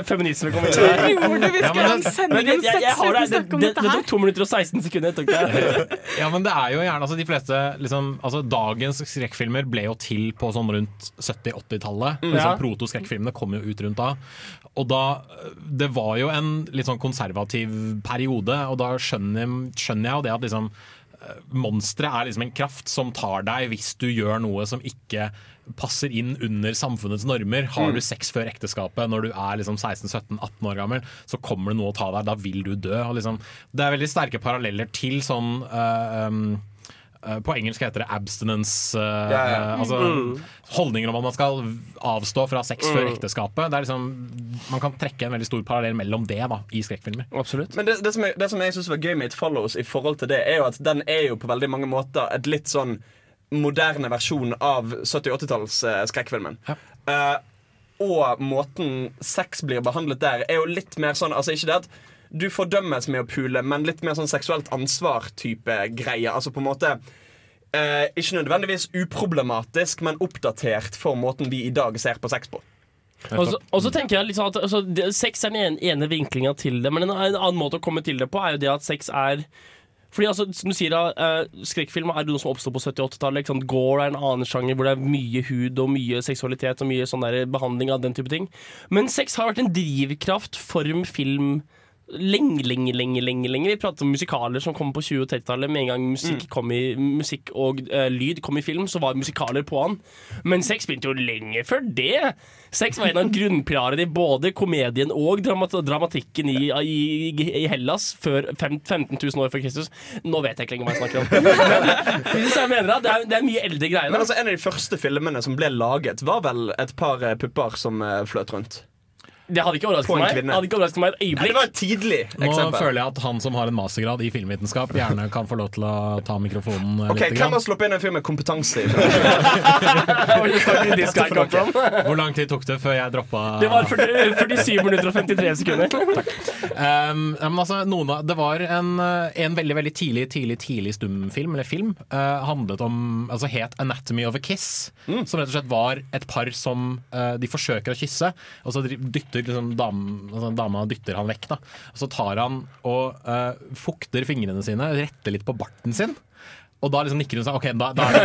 feminisme kom inn. Det gjorde. Vi Ja, men det- sending om sex uten å snakke om tok 2 minutter og 16 sekunder. Tok det. Ja, men det er jo gjerne altså, De fleste liksom, altså, Dagens skrekkfilmer ble jo til på sånn rundt 70-80-tallet. Ja. Proto-skrekkfilmene kom jo ut rundt da. Og da Det var jo en litt sånn konservativ periode, og da skjønner, skjønner jeg jo det at liksom monsteret er liksom en kraft som tar deg hvis du gjør noe som ikke passer inn under samfunnets normer. Har Mm. du sex før ekteskapet når du er liksom 16-17-18 år gammel, så kommer det noe å ta deg. Da vil du dø. Og liksom, det er veldig sterke paralleller til sånn uh, um, på engelsk heter det abstinence. eh, Ja, ja. eh, altså Mm. Holdninger om at man skal avstå fra sex før Mm. ekteskapet. Det er liksom, man kan trekke en veldig stor parallell mellom det da, i skrekkfilmer. Absolutt. Men det, det, som jeg, det som jeg synes var gøy med It Follows, i forhold til det, er jo at den er jo på veldig mange måter et litt sånn moderne versjon av 70-80-talls uh, skrekkfilmen. uh, og måten sex blir behandlet der, er jo litt mer sånn Altså ikke det at du fordømmes med å pule, men litt mer sånn seksuelt ansvar-type greie. Altså på en måte eh, Ikke nødvendigvis uproblematisk, men oppdatert for måten vi i dag ser på sex på. Og så, tenker jeg sånn at altså, Sex er den ene, vinklinga til det, men en, en annen måte å komme til det på er jo det at sex er fordi altså, som du sier da, eh, Skrekkfilm er noe som oppsto på 70-80-tallet. Liksom. Gore er en annen sjanger hvor det er mye hud og mye seksualitet og mye sånn der behandling av den type ting. Men sex har vært en drivkraft for film lenge, lenge, lenge. lenge, lenge. Vi pratet om musikaler som kom på 20- og 30-tallet. Med en gang musikk, kom i, musikk og uh, lyd kom i film, så var musikaler på han. Men sex begynte jo lenge før det. Sex var en av grunnpilarene i både komedien og dramat dramatikken i, i, i Hellas før fem, 15 000 år før Kristus. Nå vet jeg ikke lenger hva jeg snakker om. Men, jeg mener det, er, det er mye eldre greier. Men altså, En av de første filmene som ble laget, var vel et par eh, pupper som eh, fløt rundt. Det hadde ikke overrasket meg. Det hadde ikke overrasket meg et Nei, øyeblikk. det var et tidlig eksempel. Nå føler jeg at han som har en mastergrad i filmvitenskap, gjerne kan få lov til å ta mikrofonen eh, Ok, litt. Hvem har sluppet inn en fyr med kompetanse? Hvor lang tid tok det før jeg droppa Det var 47 minutter og 53 sekunder. Um, men altså, noen av, det var en, eh, en veldig veldig tidlig tidlig, tidlig stumfilm, eller film, uh, handlet om, altså het 'Anatomy of a Kiss'. Som rett og slett var et par som uh, de forsøker å kysse, og så dri- dytter liksom dam, altså, dama dytter han vekk. da Så tar han og uh, fukter fingrene sine, retter litt på barten sin. Og da liksom nikker hun seg. Ok, da, da er det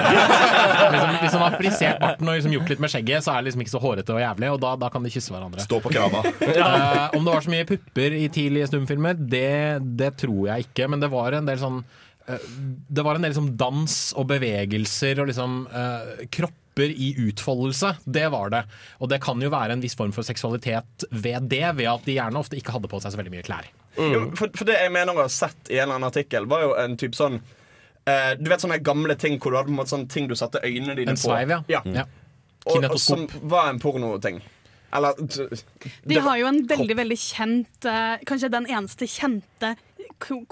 liksom, Hvis han har frisert barten og liksom gjort litt med skjegget, så er det liksom ikke så hårete og jævlig, og da, da kan de kysse hverandre. Stå på krava. uh, om det var så mye pupper i tidlige stumfilmer, det, det tror jeg ikke. Men det var en del sånn uh, Det var en del sånn dans og bevegelser og liksom eh, kropper i utfoldelse. Det var det. Og det kan jo være en viss form for seksualitet ved det, ved at de gjerne ofte ikke hadde på seg så veldig mye klær. Jo, for, for det jeg mener å ha sett i en eller annen artikkel, var jo en type sånn eh, Du vet sånne gamle ting hvor du hadde på en måte sånne ting du satte øynene dine En på? sveiv, ja. ja. Ja. Og, og som var en pornoting. Eller t- De har jo en veldig veldig kjent eh, Kanskje den eneste kjente ko-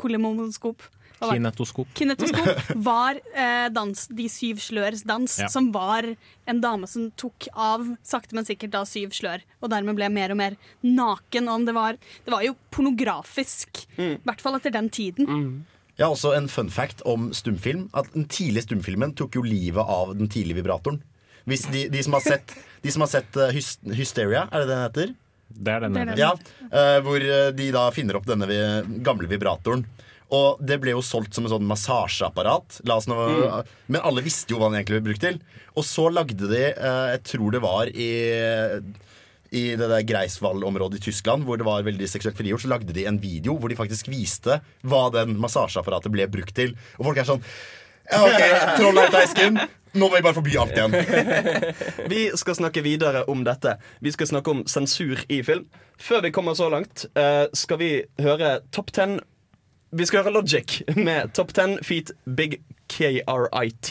Kinetoskop. Kinetoskop var eh, dans, De syv slørs dans, Ja. som var en dame som tok av sakte, men sikkert da syv slør, og dermed ble mer og mer naken. Om det var Det var jo pornografisk, i hvert fall etter den tiden. Jeg har også en fun fact om stumfilm. At Den tidlige stumfilmen tok jo livet av den tidlige vibratoren. Hvis de, de som har sett, de som har sett uh, Hysteria, er det det den heter? Det er den Det er den. Ja, uh, Hvor eh, de da finner opp denne gamle vibratoren. Og det ble jo solgt som en sånn massasjeapparat. Nå, Men alle visste jo hva den egentlig ble brukt til. Og så lagde de, eh, jeg tror det var i i det der Greifswald-området i Tyskland, hvor det var veldig seksuelt frigjort, så lagde de en video hvor de faktisk viste hva den massasjeapparatet ble brukt til. Og folk er sånn Ja, OK, troll er teisken. Nå må vi bare forby alt igjen. Vi skal snakke videre om dette. Vi skal snakke om sensur i film. Før vi kommer så langt, eh, skal vi høre Top 10 Vi skal høre Logic med Top Ten Feet Big KRIT.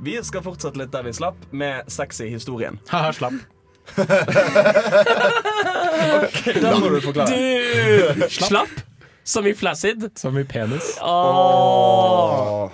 Vi skal fortsette litt der vi slapp, med sexy historien. Haha, slapp. Da må du forklare. Du slapp. Som i flaccid. Som i penis. Åh.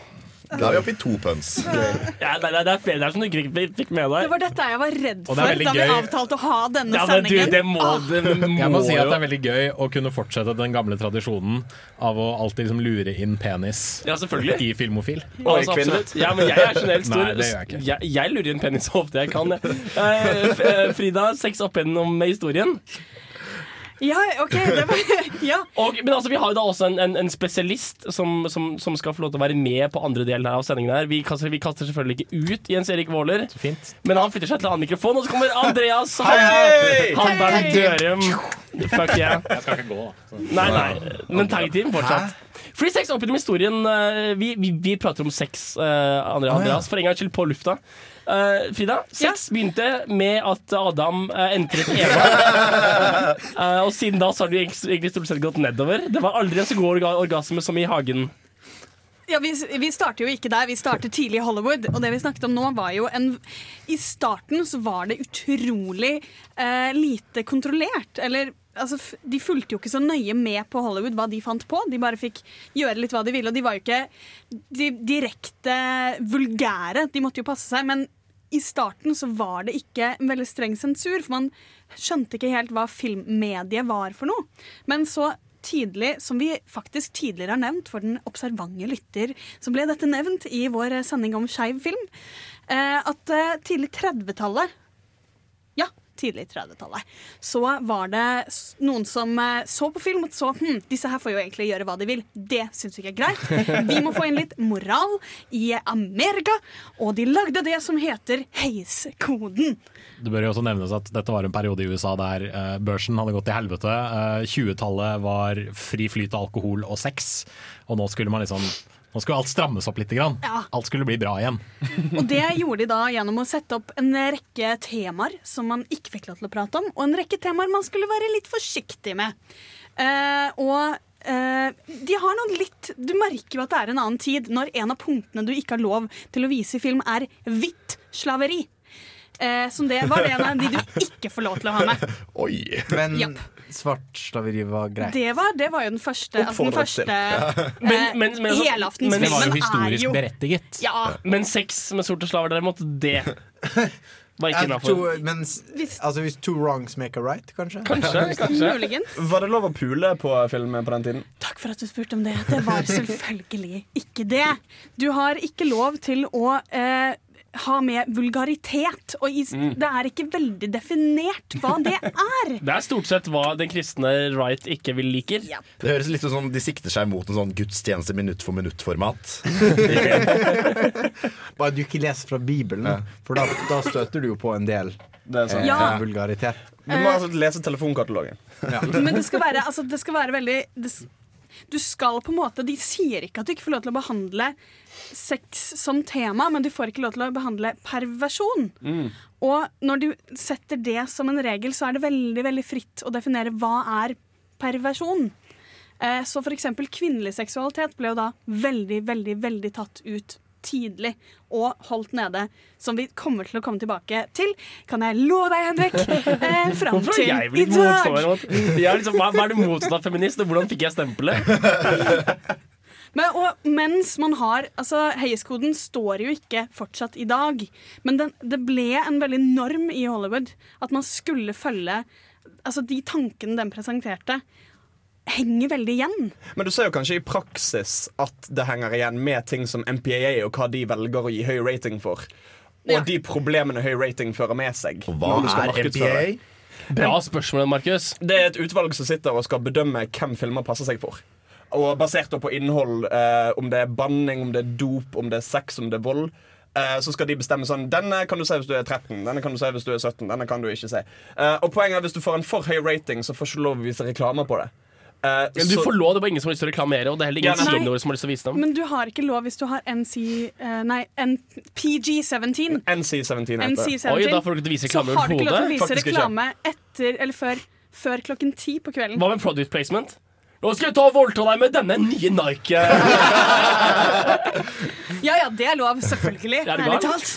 Da er vi oppe i to pønns. Ja, det, er- det er flere der som du ikke fikk- med deg. Det var dette jeg var redd Og for da vi gøy. avtalte å ha denne Ja, men du, sendingen. det må, Ah, det må Jeg må si at det er veldig gøy å kunne fortsette den gamle tradisjonen av å alltid liksom lure inn penis Ja, i Filmofil. Altså, absolutt. Ja, men jeg er generelt stor. Nei, det gjør jeg ikke. Jeg, jeg lurer inn penis så ofte jeg kan. jeg. Eh, eh, Frida, sex opp igjennom med historien. Ja, OK. Det var, ja. Og, men altså, vi har jo da også en, en, en spesialist som, som, som skal få lov til å være med på andre delen av sendingen. her Vi kaster, vi kaster selvfølgelig ikke ut Jens Erik Våler, men han flytter seg til annen mikrofon, og så kommer Andreas Hei! Han Bernt Dørum. Fuck yeah. Jeg skal ikke gå, da. Nei, nei, men tag-team fortsatt. Free sex opp gjennom historien. eh, Vi, vi, vi prater om sex, uh, Andreas, oh, ja. For en gangs skyld på lufta. Eh, Frida, sex begynte med at Adam uh, entret Eva. uh, og siden da så har det egentlig stort sett gått nedover. Det var aldri en så god orga orgasme som i hagen. Ja, vi, vi starter jo ikke der, vi starter tidlig i Hollywood. Og det vi snakket om nå var jo en I starten så var det utrolig eh, lite kontrollert. Eller altså, de fulgte jo ikke så nøye med på Hollywood hva de fant på. De bare fikk gjøre litt hva de ville, og de var jo ikke di direkte vulgære. De måtte jo passe seg. Men i starten så var det ikke en veldig streng sensur, for man skjønte ikke helt hva filmmediet var for noe. Men så tidlig, som vi faktisk tidligere har nevnt for den observante lytter, så ble dette nevnt i vår sending om skeiv film, eh, at eh, tidlig 30-tallet Ja, tidlig 30-tallet. Så var det noen som eh, så på film og så hm, disse her får jo egentlig gjøre hva de vil. Det syns vi ikke er greit. Vi må få inn litt moral i Amerika, og de lagde det som heter Heiskoden. Det bør jo også nevnes at dette var en periode i USA der eh, børsen hadde gått til helvete. Eh, 20-tallet var fri flyt av alkohol og sex, og nå skulle man liksom nå skulle alt strammes opp litt. Grann. Ja. Alt skulle bli bra igjen. Og det gjorde de da gjennom å sette opp en rekke temaer som man ikke fikk lov til å prate om, og en rekke temaer man skulle være litt forsiktig med. Eh, og eh, de har noen litt Du merker jo at det er en annen tid når en av punktene du ikke har lov til å vise i film, er hvitt slaveri. Eh, som det var det en av de du ikke får lov til å ha med. Oi. Men Japp. Svart slaveri var greit. Det var, det var jo den første, altså den første Men- eh, men- men men, helaftensfilmen men det var jo historisk jo- berettiget. Ja. Men sex med sorte slaver, derimot, det var ikke Ja, innafor. men altså hvis two wrongs make a right, kanskje? Muligens. Var det lov å pule på film på den tiden? Takk for at du spurte om det. Det var selvfølgelig ikke det. Du har ikke lov til å eh, ha med vulgaritet. Og Mm. det er ikke veldig definert hva det er. Det er stort sett hva den kristne right ikke vil liker. Det høres litt ut som de sikter seg mot en sånn gudstjeneste minutt for minutt-format. Bare du ikke leser fra Bibelen, for da, da støter du jo på en del er sant. eh, Ja. vulgaritet. Du må altså lese telefonkatalogen. Men det skal være, altså, det skal være veldig det, Du skal på en måte De sier ikke at du ikke får lov til å behandle sex som tema, men du får ikke lov til å behandle perversjon. Og når du setter det som en regel, så er det veldig veldig fritt å definere hva er perversjon. Eh, Så eksempel kvinnelig seksualitet ble jo da veldig, veldig, veldig tatt ut tidlig og holdt nede, som vi kommer til å komme tilbake til. Kan jeg love deg, Henrik? Eh, fram til i dag. liksom, hva, hva er det motsatte av feminist, og hvordan fikk jeg stempelet? Men, og mens man har altså Heiskoden står jo ikke fortsatt i dag. Men den, det ble en veldig norm i Hollywood at man skulle følge Altså de tankene den presenterte, henger veldig igjen. Men du ser jo kanskje i praksis at det henger igjen med ting som MPAA og hva de velger å gi høy rating for. Og Ja. de problemene høy rating fører med seg. hva er MPAA? Bra spørsmål, Markus. Det er et utvalg som sitter og skal bedømme hvem filmer passer seg for. Og basert på innhold, eh, om det er banning, om det er dop, om det er sex, om det er vold. eh, Så skal de bestemme sånn Denne kan du se hvis du er 13, denne kan du se hvis du er 17. Denne kan du ikke se Eh, Og poenget er hvis du får en for høy rating, så får du ikke lov å vise reklamer på det. Eh, Men du så- får lov, det er bare ingen som har lyst til å reklamere, og det er heller ingen ja, som har lyst til å vise dem. Men du har ikke lov hvis du har NC uh, Nei, N PG-17. NC-17 heter det. NC-17 Oi, da får du ikke vise så har du ikke lov til å vise Faktisk reklame etter eller før, før klokken ti på kvelden. Hva med product placement? Nå skal jeg ta og voldta deg med denne nye Nike. Ja ja, det er lov, selvfølgelig. Er Ærlig talt.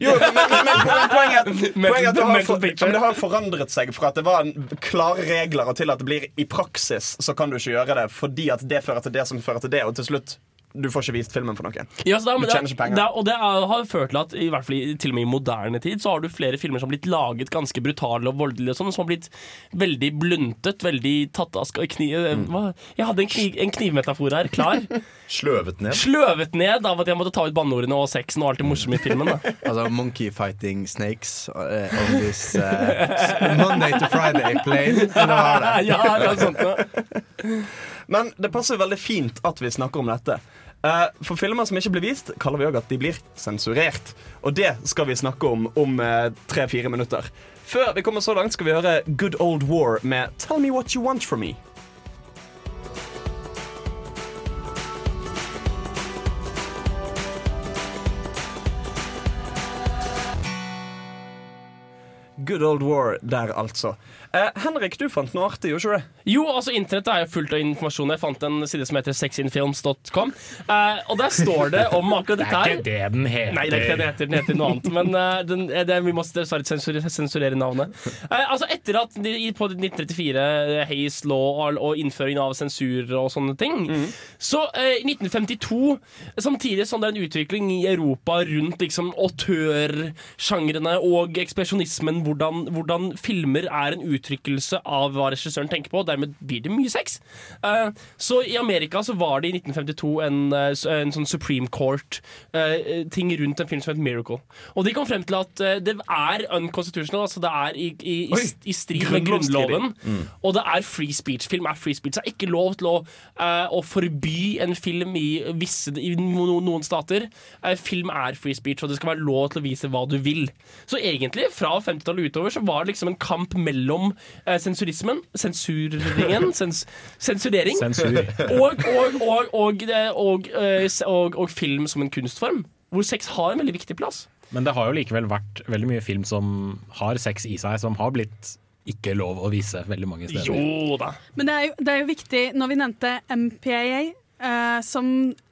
Jo, men, men, men poenget, poenget at det har, for, det har forandret seg fra at det var en klare regler og til at det blir i praksis så kan du ikke gjøre det fordi at det fører til det som fører til det, og til slutt du får ikke vist filmen for noen. Ja, du er- tjener ikke penger. er- og det er, har ført til at i hvert fall i, til og med i moderne tid så har du flere filmer som har blitt laget ganske brutale og voldelige, og sånn, som har blitt veldig bluntet, veldig tatt av kniv, Mm. hva? Jeg hadde en, kni, en knivmetafor her, klar. Sløvet ned. Sløvet ned av at jeg måtte ta ut banneordene og sexen og alt det morsomme i filmen. Da. Altså Monkey fighting snakes uh, on this uh, Monday to Friday plane. Ja, det er sånt noe. Men det passer veldig fint at vi snakker om dette. Eh, for filmer som ikke blir vist, kaller vi òg at de blir sensurert. Og det skal vi snakke om om eh, tre-fire minutter. Før vi kommer så langt, skal vi høre Good Old War med Tell Me What You Want From Me. Good Old War der, altså. Eh, Henrik, du fant noe artig, gjorde ikke det? Jo, altså internettet er jo fullt av informasjon. Jeg fant en side som heter sexinfilms.com. Eh, og der står det om akkurat Det dette er ikke det den heter. Nei, det er ikke det den heter. Den heter noe annet. Men eh, den, eh, det, vi må dessverre sensurere, sensurere navnet. Eh, altså Etter at de, på 1934, Hays Hayes Law og, og innføring av sensur og sånne ting, så eh, i 1952, samtidig som det er en utvikling i Europa rundt liksom autørsjangrene og ekspresjonismen, hvordan, hvordan filmer er en uttrykkelse av hva regissøren tenker på, og dermed blir det mye sex. Uh, så i Amerika så var det i 1952 en, eh, en sånn Supreme Court-ting rundt en film som het Miracle. Og de kom frem til at uh, det er unconstitutional, altså det er i, i, i, i strid med. Grunnloven. Mm. Og det er free speech. Film er free speech. Det er ikke lov til å, eh, å forby en film i, visse, i no, noen stater. Eh, film er free speech, og det skal være lov til å vise hva du vil. Så egentlig, fra 50-tallet utover, så var det liksom en kamp mellom eh, sensurismen, sensuringen, sens, sensurering, Sensur. og, og, og, og, og, eh, og, og film som en kunstform. Hvor sex har en veldig viktig plass. Men det har jo likevel vært veldig mye film som har sex i seg, som har blitt ikke lov å vise veldig mange steder. Jo da. Men det er, jo, det er jo viktig, når vi nevnte MPAA, eh, som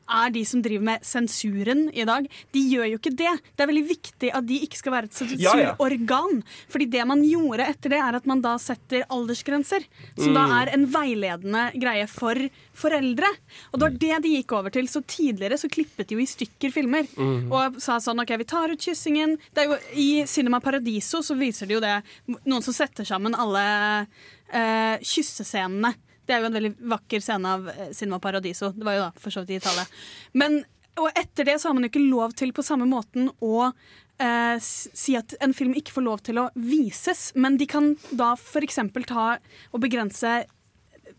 er de som driver med sensuren i dag, de gjør jo ikke det. Det er veldig viktig at de ikke skal være et Ja, ja. sensurorgan. Fordi det man gjorde etter det, er at man da setter aldersgrenser. Som da Mm. er en veiledende greie for foreldre. Og det var det de gikk over til. Så tidligere så klippet de jo i stykker filmer. Mm. Og sa sånn OK, vi tar ut kyssingen. Er jo, I Cinema Paradiso så viser de jo det. Noen som setter sammen alle eh, kyssescenene. Det er jo en veldig vakker scene av eh, Cinema Paradiso. Det var jo da for så vidt i Italia. Men, og etter det så har man jo ikke lov til på samme måten å eh, si at en film ikke får lov til å vises, men de kan da f.eks. ta og begrense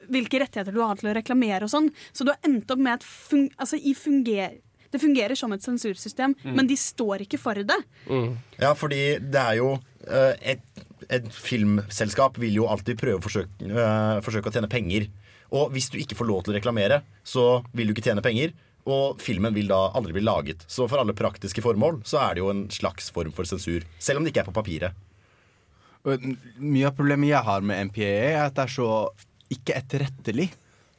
hvilke rettigheter du har til å reklamere og sånn. Så du har endt opp med et fun altså, i funger det fungerer som et sensursystem, Mm. men de står ikke for det. Ja, fordi det er jo eh, et, et filmselskap vil jo alltid prøve å forsøke, eh, forsøke å tjene penger. Og hvis du ikke får lov til å reklamere, så vil du ikke tjene penger. Og filmen vil da aldri bli laget. Så for alle praktiske formål så er det jo en slags form for sensur. Selv om det ikke er på papiret. Mye av problemet jeg har med MPA, er at det er så ikke etterrettelig.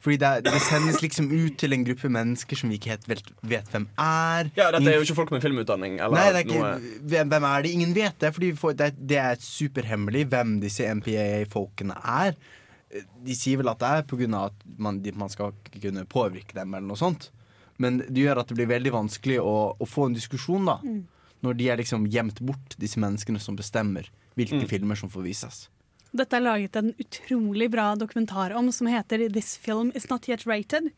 Fordi det, det sendes liksom ut til en gruppe mennesker som vi ikke helt vet, vet hvem er. Ja, Dette er jo ikke folk med filmutdanning. Eller Nei, det er ikke, noe hvem, hvem er det? Ingen vet det. Fordi vi får, det, det er superhemmelig hvem disse MPA-folkene er. De sier vel at det er pga. at man, man skal ikke kunne påvirke dem, eller noe sånt. Men det gjør at det blir veldig vanskelig å, å få en diskusjon, da. Mm. Når de er liksom gjemt bort, disse menneskene som bestemmer hvilke Mm. filmer som får vises. Dette er laget en utrolig bra dokumentar om som heter 'This Film Is Not Yet Rated'.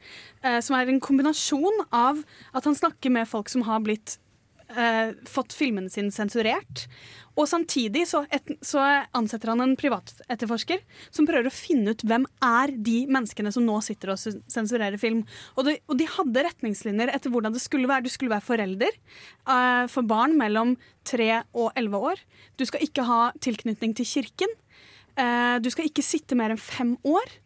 Eh, som er en kombinasjon av at han snakker med folk som har blitt eh, fått filmene sine sensurert. Og samtidig så, et, så ansetter han en privatetterforsker som prøver å finne ut hvem er de menneskene som nå sitter og sensurerer film. Og, de, og de hadde retningslinjer etter hvordan det skulle være. Du skulle være forelder eh, for barn mellom 3 og 11 år. Du skal ikke ha tilknytning til kirken. Eh, du skal ikke sitte mer enn fem år.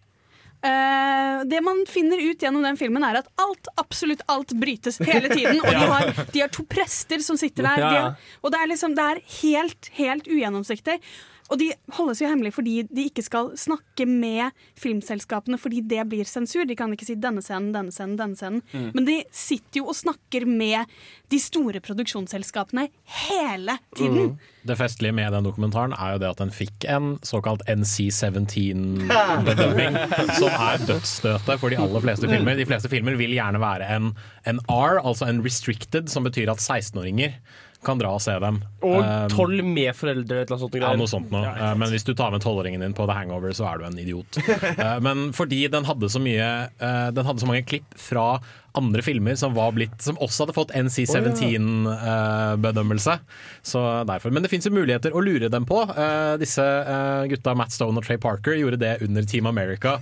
Eh, det man finner ut gjennom den filmen, er at alt, absolutt alt brytes hele tiden. Og de har, de har to prester som sitter der. De og det er liksom Det er helt, helt ugjennomsiktig. Og de holdes jo hemmelig fordi de ikke skal snakke med filmselskapene fordi det blir sensur. De kan ikke si 'denne scenen, denne scenen, denne scenen'. Mm. Men de sitter jo og snakker med de store produksjonsselskapene hele tiden. Mm. Det festlige med den dokumentaren er jo det at den fikk en såkalt NC-17-bedømming, som er dødsstøtet for de aller fleste filmer. De fleste filmer vil gjerne være en, en R, altså en restricted, som betyr at 16-åringer kan dra og se dem. Og Um, tolv med foreldre eller noe sånt. ja, noe sånt noe. Ja, Men hvis du tar med tolvåringen din på The Hangover, så er du en idiot. Eh, Men fordi den hadde så mye eh, Den hadde så mange klipp fra andre filmer som, var blitt, som også hadde fått NC-17-bedømmelse. Så derfor. Men det fins jo muligheter å lure dem på. Eh, Disse eh, gutta, Matt Stone og Trey Parker, gjorde det under Team America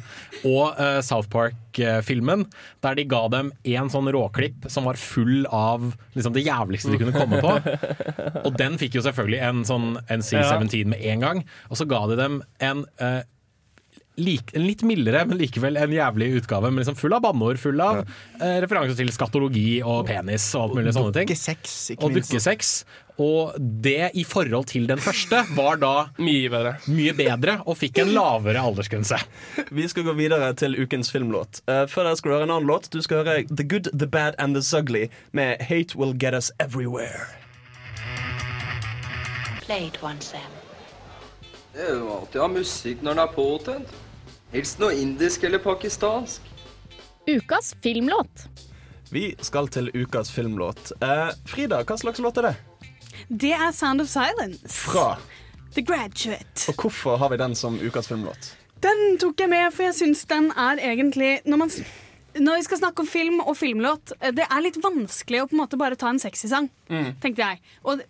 og eh, South Park-filmen, der de ga dem en sånn råklipp som var full av liksom, det jævligste de kunne komme på. Og den fikk jo selvfølgelig en sånn NC-17 med en gang. Og så ga de dem en eh, lik, en litt mildere, men likevel en jævlig utgave. Men liksom full av banneord, full av eh, referanser til skatologi og penis og alt mulig sånne ting. Dukkesex, ikke Og minst. dukkesex. Og det i forhold til den første var da mye bedre, mye bedre og fikk en lavere aldersgrense. Vi skal gå videre til ukens filmlåt. Uh, før der skal du høre en annen låt. Du skal høre The Good, The Bad and The Sugly med Hate Will Get Us Everywhere. Play it once, Sam. Det er jo alltid å ha musikk når den er påtent. Helst noe indisk eller pakistansk. Ukas filmlåt. Vi skal til ukas filmlåt. Eh, Frida, hva slags låt er det? Det er Sound of Silence. Fra? The Graduate. Og hvorfor har vi den som ukas filmlåt? Den tok jeg med, for jeg syns den er egentlig når, man, når vi skal snakke om film og filmlåt, eh, det er litt vanskelig å på en måte bare ta en sexy sang, Mm. tenkte jeg. Og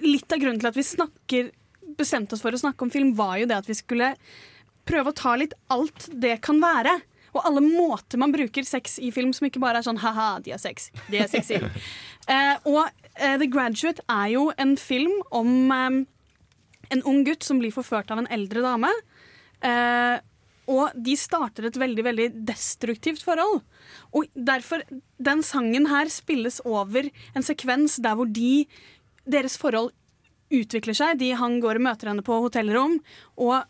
litt av grunnen til at vi snakker, bestemte oss for å snakke om film, var jo det at vi skulle prøve å ta litt alt det kan være. Og alle måter man bruker sex i film som ikke bare er sånn ha-ha, de har sex. De er sexy. uh, og uh, The Graduate er jo en film om um, en ung gutt som blir forført av en eldre dame. Uh, og de starter et veldig veldig destruktivt forhold. Og derfor, Den sangen her spilles over en sekvens der hvor de, deres forhold utvikler seg. De, han går og møter henne på hotellrom, og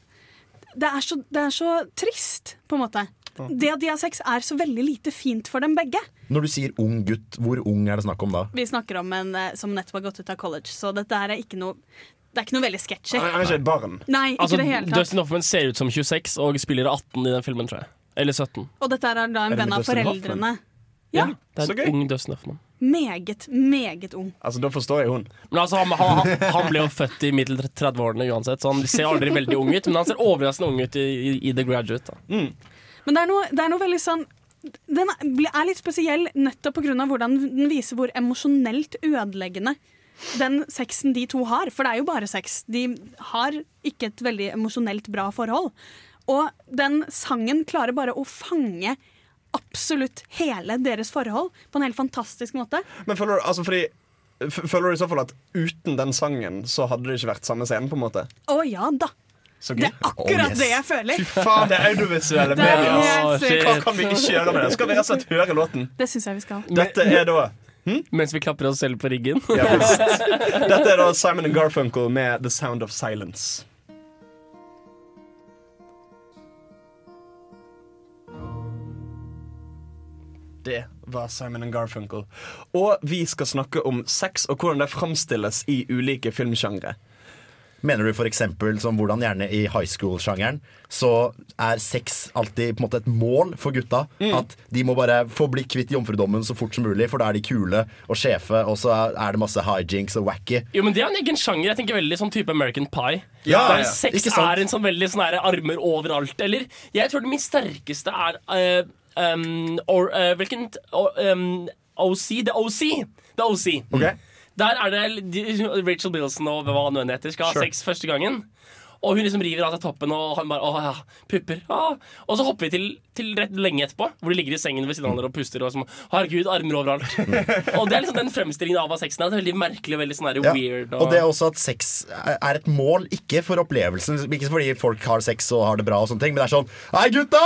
det er, så, det er så trist, på en måte. Det at de har sex, er så veldig lite fint for dem begge. Når du sier ung gutt, hvor ung er det snakk om da? Vi snakker om en eh, som nettopp har gått ut av college, så dette her er ikke noe Det er ikke noe veldig sketchy. Han er ikke et barn. Nei, ikke Altså, det hele tatt. Dustin Hoffman ser ut som 26 og spiller 18 i den filmen, tror jeg. Eller 17. Og dette er da en venn av foreldrene. Ja, Ja, det Så er gøy. en ung Dustin Hoffman. Meget, meget ung. Altså, Da forstår jeg hun. Men altså, han, han, han ble jo født i middel 30-årene uansett, så han ser aldri veldig ung ut. Men han ser overraskende ung ut i, i, i The Graduate. Da. Men det er noe, det er noe veldig sånn Den er litt spesiell nettopp pga. hvordan den viser hvor emosjonelt ødeleggende den sexen de to har. For det er jo bare sex. De har ikke et veldig emosjonelt bra forhold. Og den sangen klarer bare å fange absolutt hele deres forhold på en helt fantastisk måte. Men føler du, altså, fordi, føler du i så fall at uten den sangen så hadde det ikke vært samme scenen? på en måte? Å ja da. Så Det er akkurat det jeg føler. Fy faen, det er audiovisuelle er medier. Hva kan vi ikke gjøre med det? Skal vi rett og slett høre låten? Det syns jeg vi skal. Dette er da Mens vi klapper oss selv på ryggen. ja. Dette er da Simon and Garfunkel med The Sound of Silence. Det var Simon and Garfunkel. Og vi skal snakke om sex og hvordan det framstilles i ulike filmsjangre. Mener du f.eks. som hvordan gjerne i high school-sjangeren så er sex alltid på en måte et mål for gutta? At de må bare få bli kvitt jomfrudommen så fort som mulig, for da er de kule og sjefe, og så er det masse hijinks og wacky. Jo, men Det er en egen sjanger. Jeg tenker veldig sånn type American Pie. Ja, der ja, sex er en sånn veldig sånn armer overalt. Eller jeg tror det min sterkeste er eh, um, or, uh, Hvilken um, OC? The OC. The OC. Der er det Rachel Bilson og hva han nå heter, skal ha Sure. sex første gangen. Og hun liksom river av seg toppen, og han bare Å ja, pupper. Ah. Og så hopper vi til, til rett lenge etterpå, hvor de ligger i sengen ved siden av hverandre og puster. Og som, Herregud, armer overalt. og det er liksom den fremstillingen av hva sexen er. Det er veldig merkelig og veldig sånn Ja. weird. Og det er også at sex er et mål, ikke for opplevelsen. Ikke fordi folk har sex og har det bra, og sånne ting men det er sånn Hei, gutta!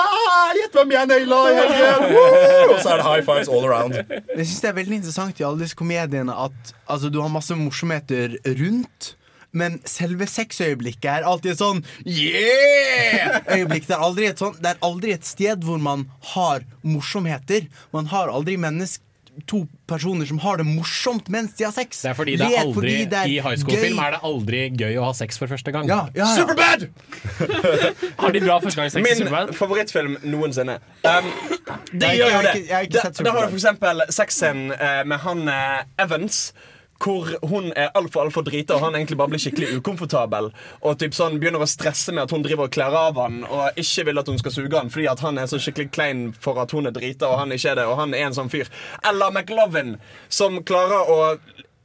Gjett hvem jeg naila i helgen! Og så er det high fives all around. Jeg synes det er veldig interessant i alle disse komediene at altså, du har masse morsomheter rundt, Men selve sexøyeblikket er alltid et sånn yeah! Øyeblikk. Det er aldri et, sånn, det er aldri et sted hvor man har morsomheter. Man har aldri mennesk to personer som har det morsomt mens de har sex. Det er fordi det er aldri, fordi det er I high school-film er det aldri gøy å ha sex for første gang. Ja, ja, ja. Superbad! Har de bra førstegangssex i Min Superbad? favorittfilm noensinne. Um, det gjør jo ikke- det. jeg har ikke Da, har du for eksempel sexscenen uh, med han uh, Evans. Hvor hun er altfor altfor drita, og han egentlig bare blir skikkelig ukomfortabel. Og typ sånn begynner å stresse med at hun driver og kler av han og ikke vil at hun skal suge han fordi at han er så skikkelig klein for at hun er drita, og han ikke er det. Og han er en sånn fyr. Eller McLovin, som klarer å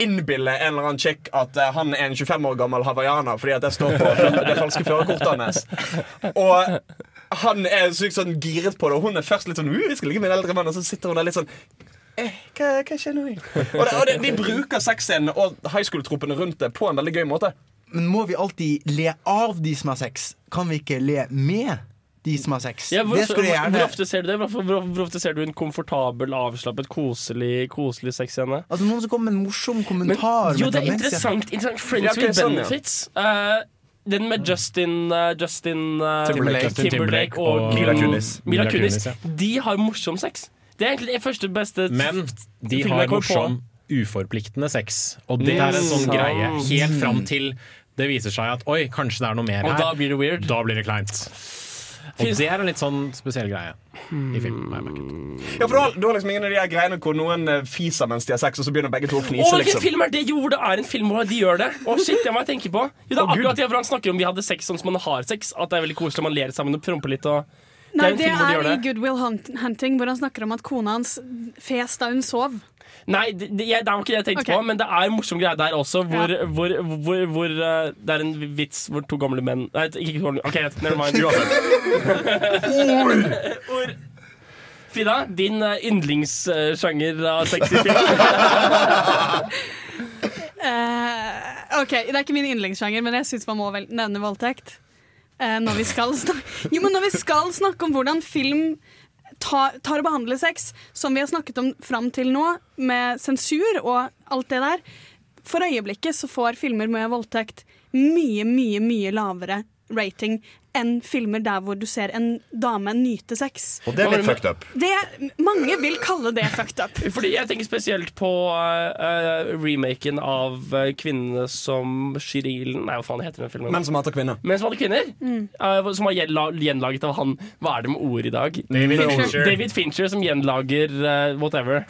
innbille en eller annen chick at uh, han er en 25 år gammel hawaiianer fordi at det står på det falske førerkortet hans. Og han er sykt sånn giret på det, og hun er først litt sånn uh, jeg skal ligge med en eldre mann, og så sitter hun der litt sånn eh, hva, hva skjer nå? Og, det, og det, de bruker sexscenene og high school-tropene rundt det på en veldig gøy måte. Men må vi alltid le av de som har sex? Kan vi ikke le med de som har sex? Ja, hvor, det skulle jeg gjerne hvor ofte ser du det? Hvor, hvor, hvor ofte ser du en komfortabel, avslappet, koselig, koselig sexscene? Altså Noen som kommer med en morsom kommentar. Men, jo, det er interessant. interessant. Friends Ja, with sånn, ja. benefits. Eh, den med Justin, uh, Justin uh, Timberlake. Timberlake, Timberlake og, og Mila Kunis. Kunis. Mila Mila Kunis. Kunis, ja. De har morsom sex. Det er egentlig det første beste Men de har morsom, uforpliktende sex. Og det er en sånn Mm. greie helt fram til det viser seg at oi, kanskje det er noe mer Og her. da blir det weird. Da blir det kleint. Og det er en litt sånn spesiell greie i film. merket. Ja, for du har, du har liksom ingen av de her greiene hvor noen eh, fiser mens de har sex, og så begynner begge to å Å, fnise. hvilken liksom film er det? Jo, det er en film hvor de gjør det. Å, shit, det må jeg tenke på. Jo, det er Å, akkurat det hvor han snakker om vi hadde sex sånn som man har sex. At det er veldig koselig, man ler sammen og promper litt. Og Nei, det er, hvor de er gjør i Goodwill Good Will Hunting, hvor han snakker om at kona hans fes da hun sov. Nei, det, det, jeg- det var ikke det jeg tenkte okay. på, men det er en morsom greie der også. Hvor, hvor, hvor, hvor eh, det er en vits hvor to gamle menn Nei, ikke to gamle OK, never mind. Hvor Frida, din eh, yndlingssjanger av sexy film? uh, OK, det er ikke min yndlingssjanger, men jeg syns man må vel nevne voldtekt. Eh, når, vi skal snakke, jo, men når vi skal snakke om hvordan film tar, tar og behandler sex, som vi har snakket om fram til nå, med sensur og alt det der For øyeblikket så får filmer med voldtekt mye, mye, mye lavere rating enn filmer der hvor du ser en dame nyte sex. Og det er litt fucked up. Det, mange vil kalle det fucked up. Fordi jeg tenker spesielt på uh, remaken av uh, 'Kvinnene som skyr ilden'. Nei, hva faen heter den filmen? Menn som hater kvinner. Men som hater kvinner. Mm. Uh, som var gjenlaget av han Hva er det med ord i dag? David Fincher. David Fincher som gjenlager uh, whatever.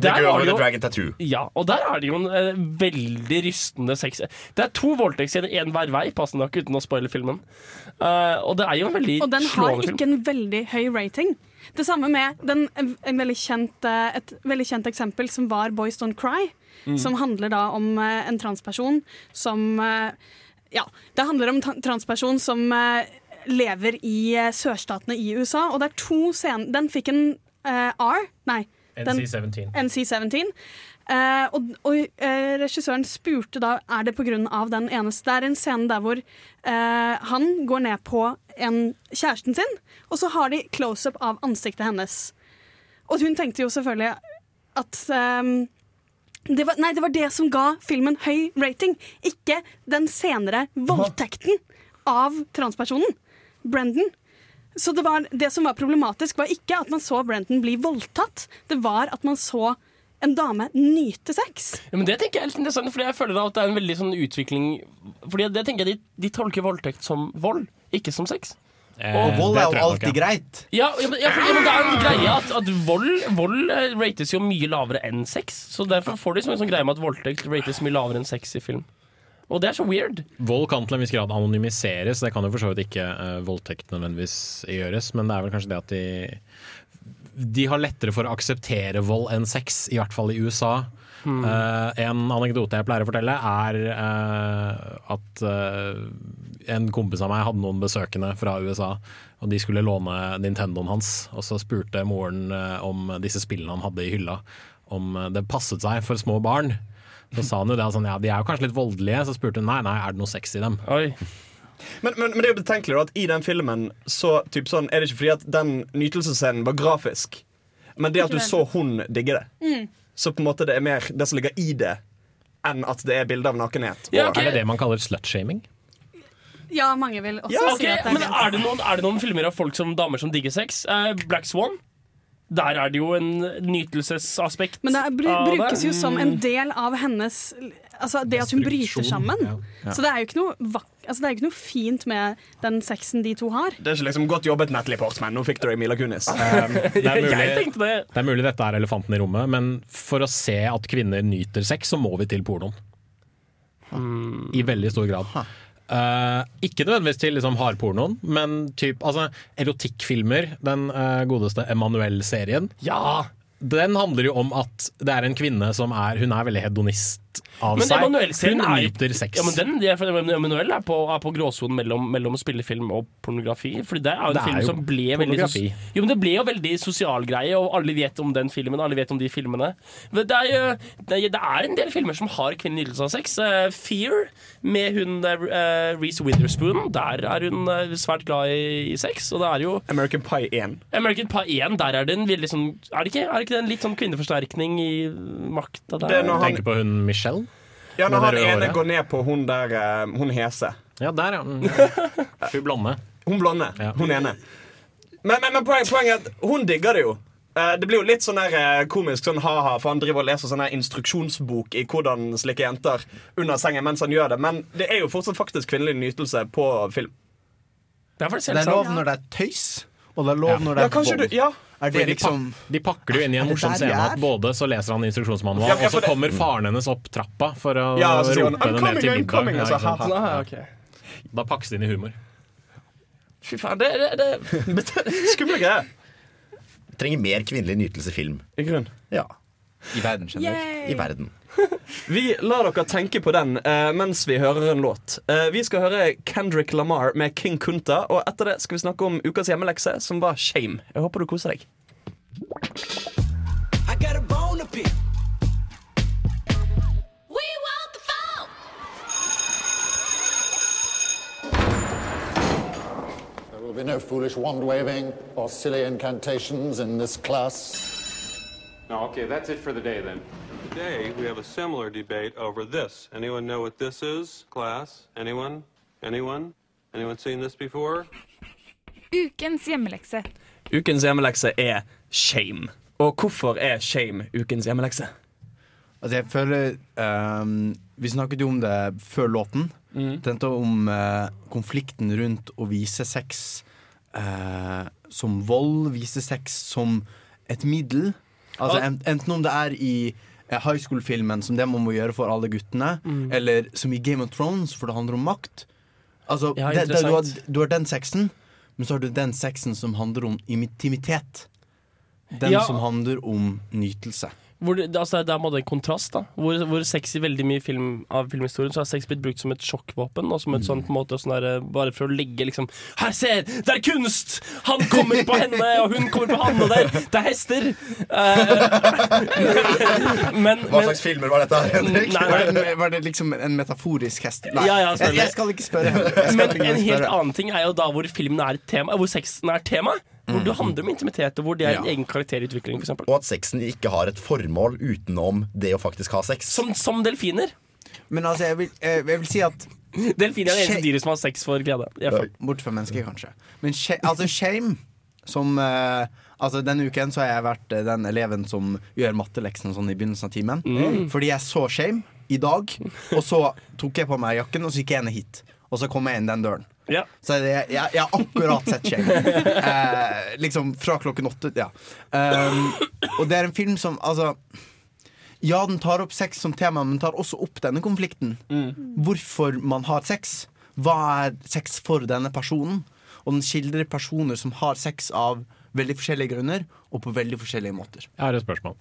The Girl with the Dragon Tattoo. Ja, og der er det jo en eh, veldig rystende sex. Det er to voldtektsscener, én hver vei, passende nok, uten å spoile filmen. Eh, og det er jo en veldig Og den har slående film. ikke en veldig høy rating. Det samme med den, en, veldig kjent, eh, et veldig kjent eksempel som var Boys Don't Cry. Mm. Som handler da om eh, en transperson som eh, Ja, det handler om en transperson som eh, lever i eh, sørstatene i USA. Og det er to scener Den fikk en eh, R. Nei. Den- NC-17. NC-17. Eh, og og uh, regissøren spurte da er det pga. den eneste Det er en scene der hvor uh, han går ned på en kjæresten sin, og så har de close-up av ansiktet hennes. Og hun tenkte jo selvfølgelig at um, det var, Nei, det var det som ga filmen høy rating, ikke den senere voldtekten av transpersonen. Brendan. Så det, var, det som var problematisk, var ikke at man så Brenton bli voldtatt, det var at man så en dame nyte sex. Ja, men det tenker jeg er litt interessant, fordi jeg føler da at det er en veldig sånn utvikling Fordi det tenker jeg de, de tolker voldtekt som vold, ikke som sex. Og vold er jo alltid greit. Ja, ja, men, ja, for, ja, men det er en greie at, at vold, vold eh, rates jo mye lavere enn sex. Så derfor får de som en sånn greie med at voldtekt rates mye lavere enn sex i film. Og det er så weird. Vold kan til en viss grad anonymiseres, det kan jo for så vidt ikke uh, voldtekt nødvendigvis gjøres, men det er vel kanskje det at de De har lettere for å akseptere vold enn sex, i hvert fall i USA. Mm. Uh, en anekdote jeg pleier å fortelle, er uh, at en kompis av meg hadde noen besøkende fra USA, og de skulle låne Nintendoen hans. Og så spurte moren om disse spillene han hadde i hylla, om det passet seg for små barn. Så sa han jo det, sånn, ja, de er jo kanskje litt voldelige. Så spurte hun nei, nei, er det noe sex i dem? Men, men, men det er jo betenkelig at i den filmen så typ sånn, er det ikke fordi at den nytelsesscenen var grafisk, men det at du så hun digge det. Mm. Så på en måte det er mer det som ligger i det, enn at det er bilde av nakenhet. Ja, okay. Er det det man kaller slutshaming? Ja, mange vil også Ja, si at det men er det. er det, noen, er det noen filmer av folk som damer som digger sex? Uh, Black Swan? Der er det jo en nytelsesaspekt Men det er, det. brukes jo som en del av hennes Altså det at hun bryter sammen. Ja. Så det er jo ikke noe, vakkert altså, det er jo ikke noe fint med den sexen de to har. Det er ikke liksom godt jobbet, Natalie Portman. Nå fikk dere Mila Kunis. Um, det, er mulig, Jeg tenkte det. det er mulig dette er elefanten i rommet, men for å se at kvinner nyter sex, så må vi til pornoen. I veldig stor grad. Eh, ikke nødvendigvis til liksom hardpornoen, men typ, altså, erotikkfilmer. Den uh, godeste Emanuel-serien. Ja! Den handler jo om at det er en kvinne som er Hun er veldig hedonist av Men seg. Emanuel-serien Hun er jo- nyter sex. Ja, men den, er, Emanuel er på, er på gråsonen mellom, mellom spillefilm og pornografi. Fordi det er jo en Det er film jo som ble veldig sos- Jo, men Det ble jo veldig sosial greie, og alle vet om den filmen. Alle vet om de filmene Men det er, jo, det er, det er en del filmer som har kvinnelig nytelse av sex. Uh, Fear, med hun uh, Reece Witherspoon, der er hun uh, svært glad i, i sex. Og det er jo American Pie 1. American Pie 1, der er det en veldig sånn Er det ikke, er det ikke en litt sånn kvinneforsterkning i makta der? Det er når han- Tenker på hun Michelle? Ja, når han ene går ned på hun der eh, Hun hese. Ja, der, ja. Mm. Hun blonde. Hun blonde. Hun ene. Men, men, men poenget, poenget er at hun digger det jo. Eh, Det blir jo litt sånn der eh, komisk sånn ha-ha, for han driver og leser sånn her instruksjonsbok i hvordan slikke jenter under sengen mens han gjør det. Men det er jo fortsatt faktisk kvinnelig nytelse på film. Det er, Det er lov når det er tøys, og det er lov når det er kanskje vold. du- ja. Er det de, liksom de pakker det jo inn i en morsom scene at både så leser han instruksjonsmanual, Ja, ja, og så det- kommer faren hennes opp trappa for å Ja, rope henne ned til middag. Ja, og så, ha, ha. Ah, ok. Da pakkes det inn i humor. Fy faen, det, det, det Skumle greier. Trenger mer kvinnelig nytelse i film. I grunn. Ja. I verden Yay! I verden. Vi lar dere tenke på den eh, mens vi hører en låt. Eh, vi skal høre Kendrick Lamar med King Kunta, og etter det skal vi snakke om ukas hjemmelekse, som var Shame. Jeg håper du koser deg. There will be no foolish wand waving or silly incantations in this class. No, okay, that's it for the day then. Today we have a similar debate over this. Anyone know what this is, class? Anyone? Anyone? Anyone seen this before? Ukens hjemmelekse. Ukens hjemmelekse er Shame. Og hvorfor er Shame ukens hjemmelekse? Altså jeg føler um, Vi snakket jo om det før låten. Mm. Tenkte om uh, konflikten rundt å vise sex uh, som vold, vise sex som et middel. Altså Enten om det er i eh, high school-filmen, som det man må gjøre for alle guttene, Mm. eller som i Game of Thrones, for det handler om makt. Altså, Ja, det, det, du, har, du har den sexen, men så har du den sexen som handler om intimitet. Den Ja. som handler om nytelse. Hvor det, altså, det er på en kontrast. da Hvor, hvor sex i veldig mye film, av filmhistorien Så har sex blitt brukt som et sjokkvåpen. Og som et sånt, på en måte, sånn der, bare for å legge liksom Her, se! Det er kunst! Han kommer på henne, og hun kommer på han, og det er, det er hester! Eh, men, Hva men slags filmer var dette, Henrik? Nei, Var det, var det liksom en metaforisk hest? Nei, Ja, ja, jeg, jeg skal ikke spørre. Skal Men ikke en helt annen ting er jo da hvor filmen er et tema Hvor sexen er tema. Hvor Mm. det handler om intimitet, og hvor det er en egen karakterutvikling. For eksempel. Og at sexen ikke har et formål utenom det å faktisk ha sex. som, som delfiner. Men altså, jeg vil, jeg, jeg vil si at Delfiner er det eneste dyret som har sex for glede. i hvert fall. Bort fra mennesker, kanskje. Men sh altså, shame som eh, Altså Denne uken så har jeg vært eh, den eleven som gjør matteleksen sånn i begynnelsen av timen. Mm. Fordi jeg så shame i dag, og så tok jeg på meg jakken, og så gikk jeg ned hit. Og så kommer jeg inn den døren. Ja. Så jeg, jeg, har akkurat sett shame. Eh, liksom fra klokken åtte. Ja. Um, og det er en film som altså Ja, den tar opp sex som tema, men tar også opp denne konflikten. Hvorfor man har sex. Hva er sex for denne personen? Og den skildrer personer som har sex av veldig forskjellige grunner, og på veldig forskjellige måter. Jeg har et spørsmål.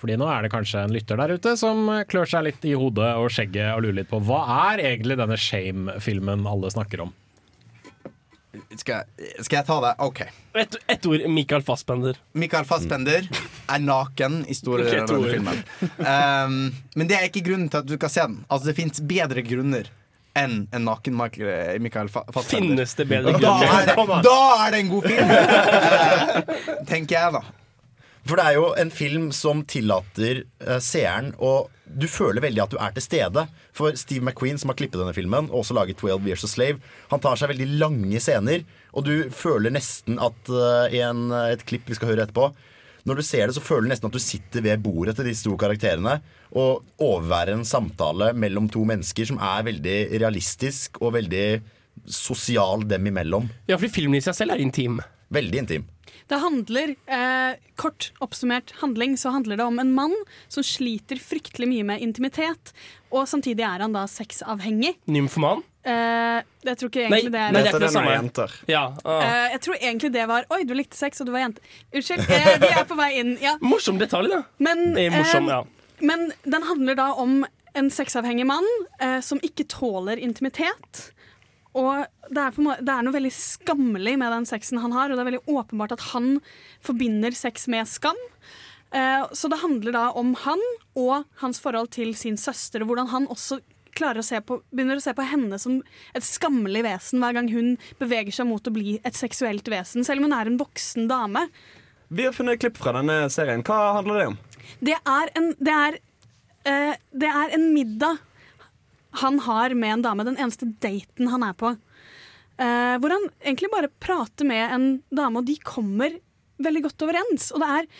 Fordi nå er det kanskje en lytter der ute som klør seg litt i hodet og skjegget og lurer litt på hva er egentlig denne Shame-filmen alle snakker om? Skal, skal jeg ta det? OK. Ett et ord Michael Fassbender. Michael Fassbender er naken i store deler av filmen. Um, men det er ikke grunnen til at du skal se den. Altså Det fins bedre grunner enn en naken Michael, Michael Fassbender. Finnes det bedre da er, det, da er det en god film! Eh, tenker jeg, da. For det er jo en film som tillater uh, seeren og Du føler veldig at du er til stede. For Steve McQueen, som har klippet denne filmen, og også laget 12 Years a Slave, han tar seg veldig lange scener, og du føler nesten at uh, i en, et klipp vi skal høre etterpå når du ser det, så føler du nesten at du sitter ved bordet til disse to karakterene og overværer en samtale mellom to mennesker som er veldig realistisk og veldig sosial dem imellom. Ja, fordi filmen i seg selv er intim. Veldig intim. Det handler, eh, Kort oppsummert handling, så handler det om en mann som sliter fryktelig mye med intimitet, og samtidig er han da sexavhengig. Nymfoman? Eh, jeg tror ikke Nei, egentlig det er nei, det er ikke det samme. jenter. Ja, ah. Eh, Jeg tror egentlig det var Oi, du likte sex, og du var jente. Unnskyld, eh, vi er på vei inn. Ja. Morsom detalj, da. Men, Det morsom, eh, ja. men den handler da om en sexavhengig mann eh, som ikke tåler intimitet. Og det er, måte, det er noe veldig skammelig med den sexen han har, og det er veldig åpenbart at han forbinder sex med skam. Eh, så det handler da om han og hans forhold til sin søster, og hvordan han også klarer å se på, begynner å se på henne som et skammelig vesen hver gang hun beveger seg mot å bli et seksuelt vesen, selv om hun er en voksen dame. Vi har funnet et klipp fra denne serien. Hva handler det om? Det er en, det er, eh, det er en middag han har med en dame, den eneste daten han er på. Uh, hvor han egentlig bare prater med en dame, og de kommer veldig godt overens. Og det er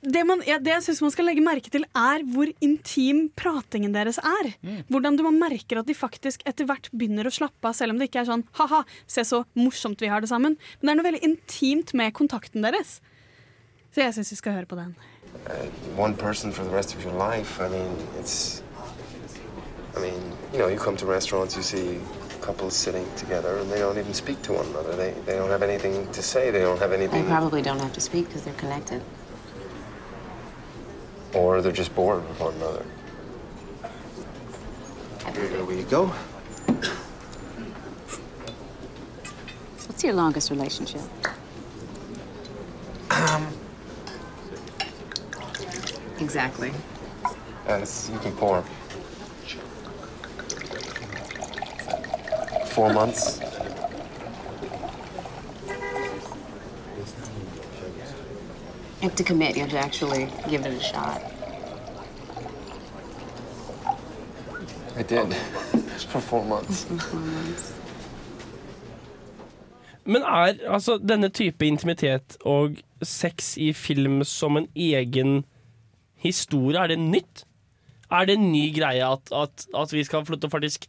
det, man, ja, det jeg synes man skal legge merke til, er hvor intim pratingen deres er. Hvordan du man merker at de faktisk etter hvert begynner å slappe av, selv om det ikke er sånn ha-ha, se så morsomt vi har det sammen. Men det er noe veldig intimt med kontakten deres. Så jeg syns vi skal høre på den. Uh, one person for the rest of your life. I mean, it's. I mean, you know, you come to restaurants, you see couples sitting together, and they don't even speak to one another. They, they don't have anything to say. They don't have anything. They probably don't have to speak because they're connected. Or they're just bored with one another. Here we go. What's your longest relationship? Um, Exactly. As you can pour. Four months. You have to commit. You have to actually give it a shot. I did. For four months. Men er altså denne type intimitet og sex i film som en egen historie, er det nytt? Er det en ny greie at, at, at vi skal få lov til å faktisk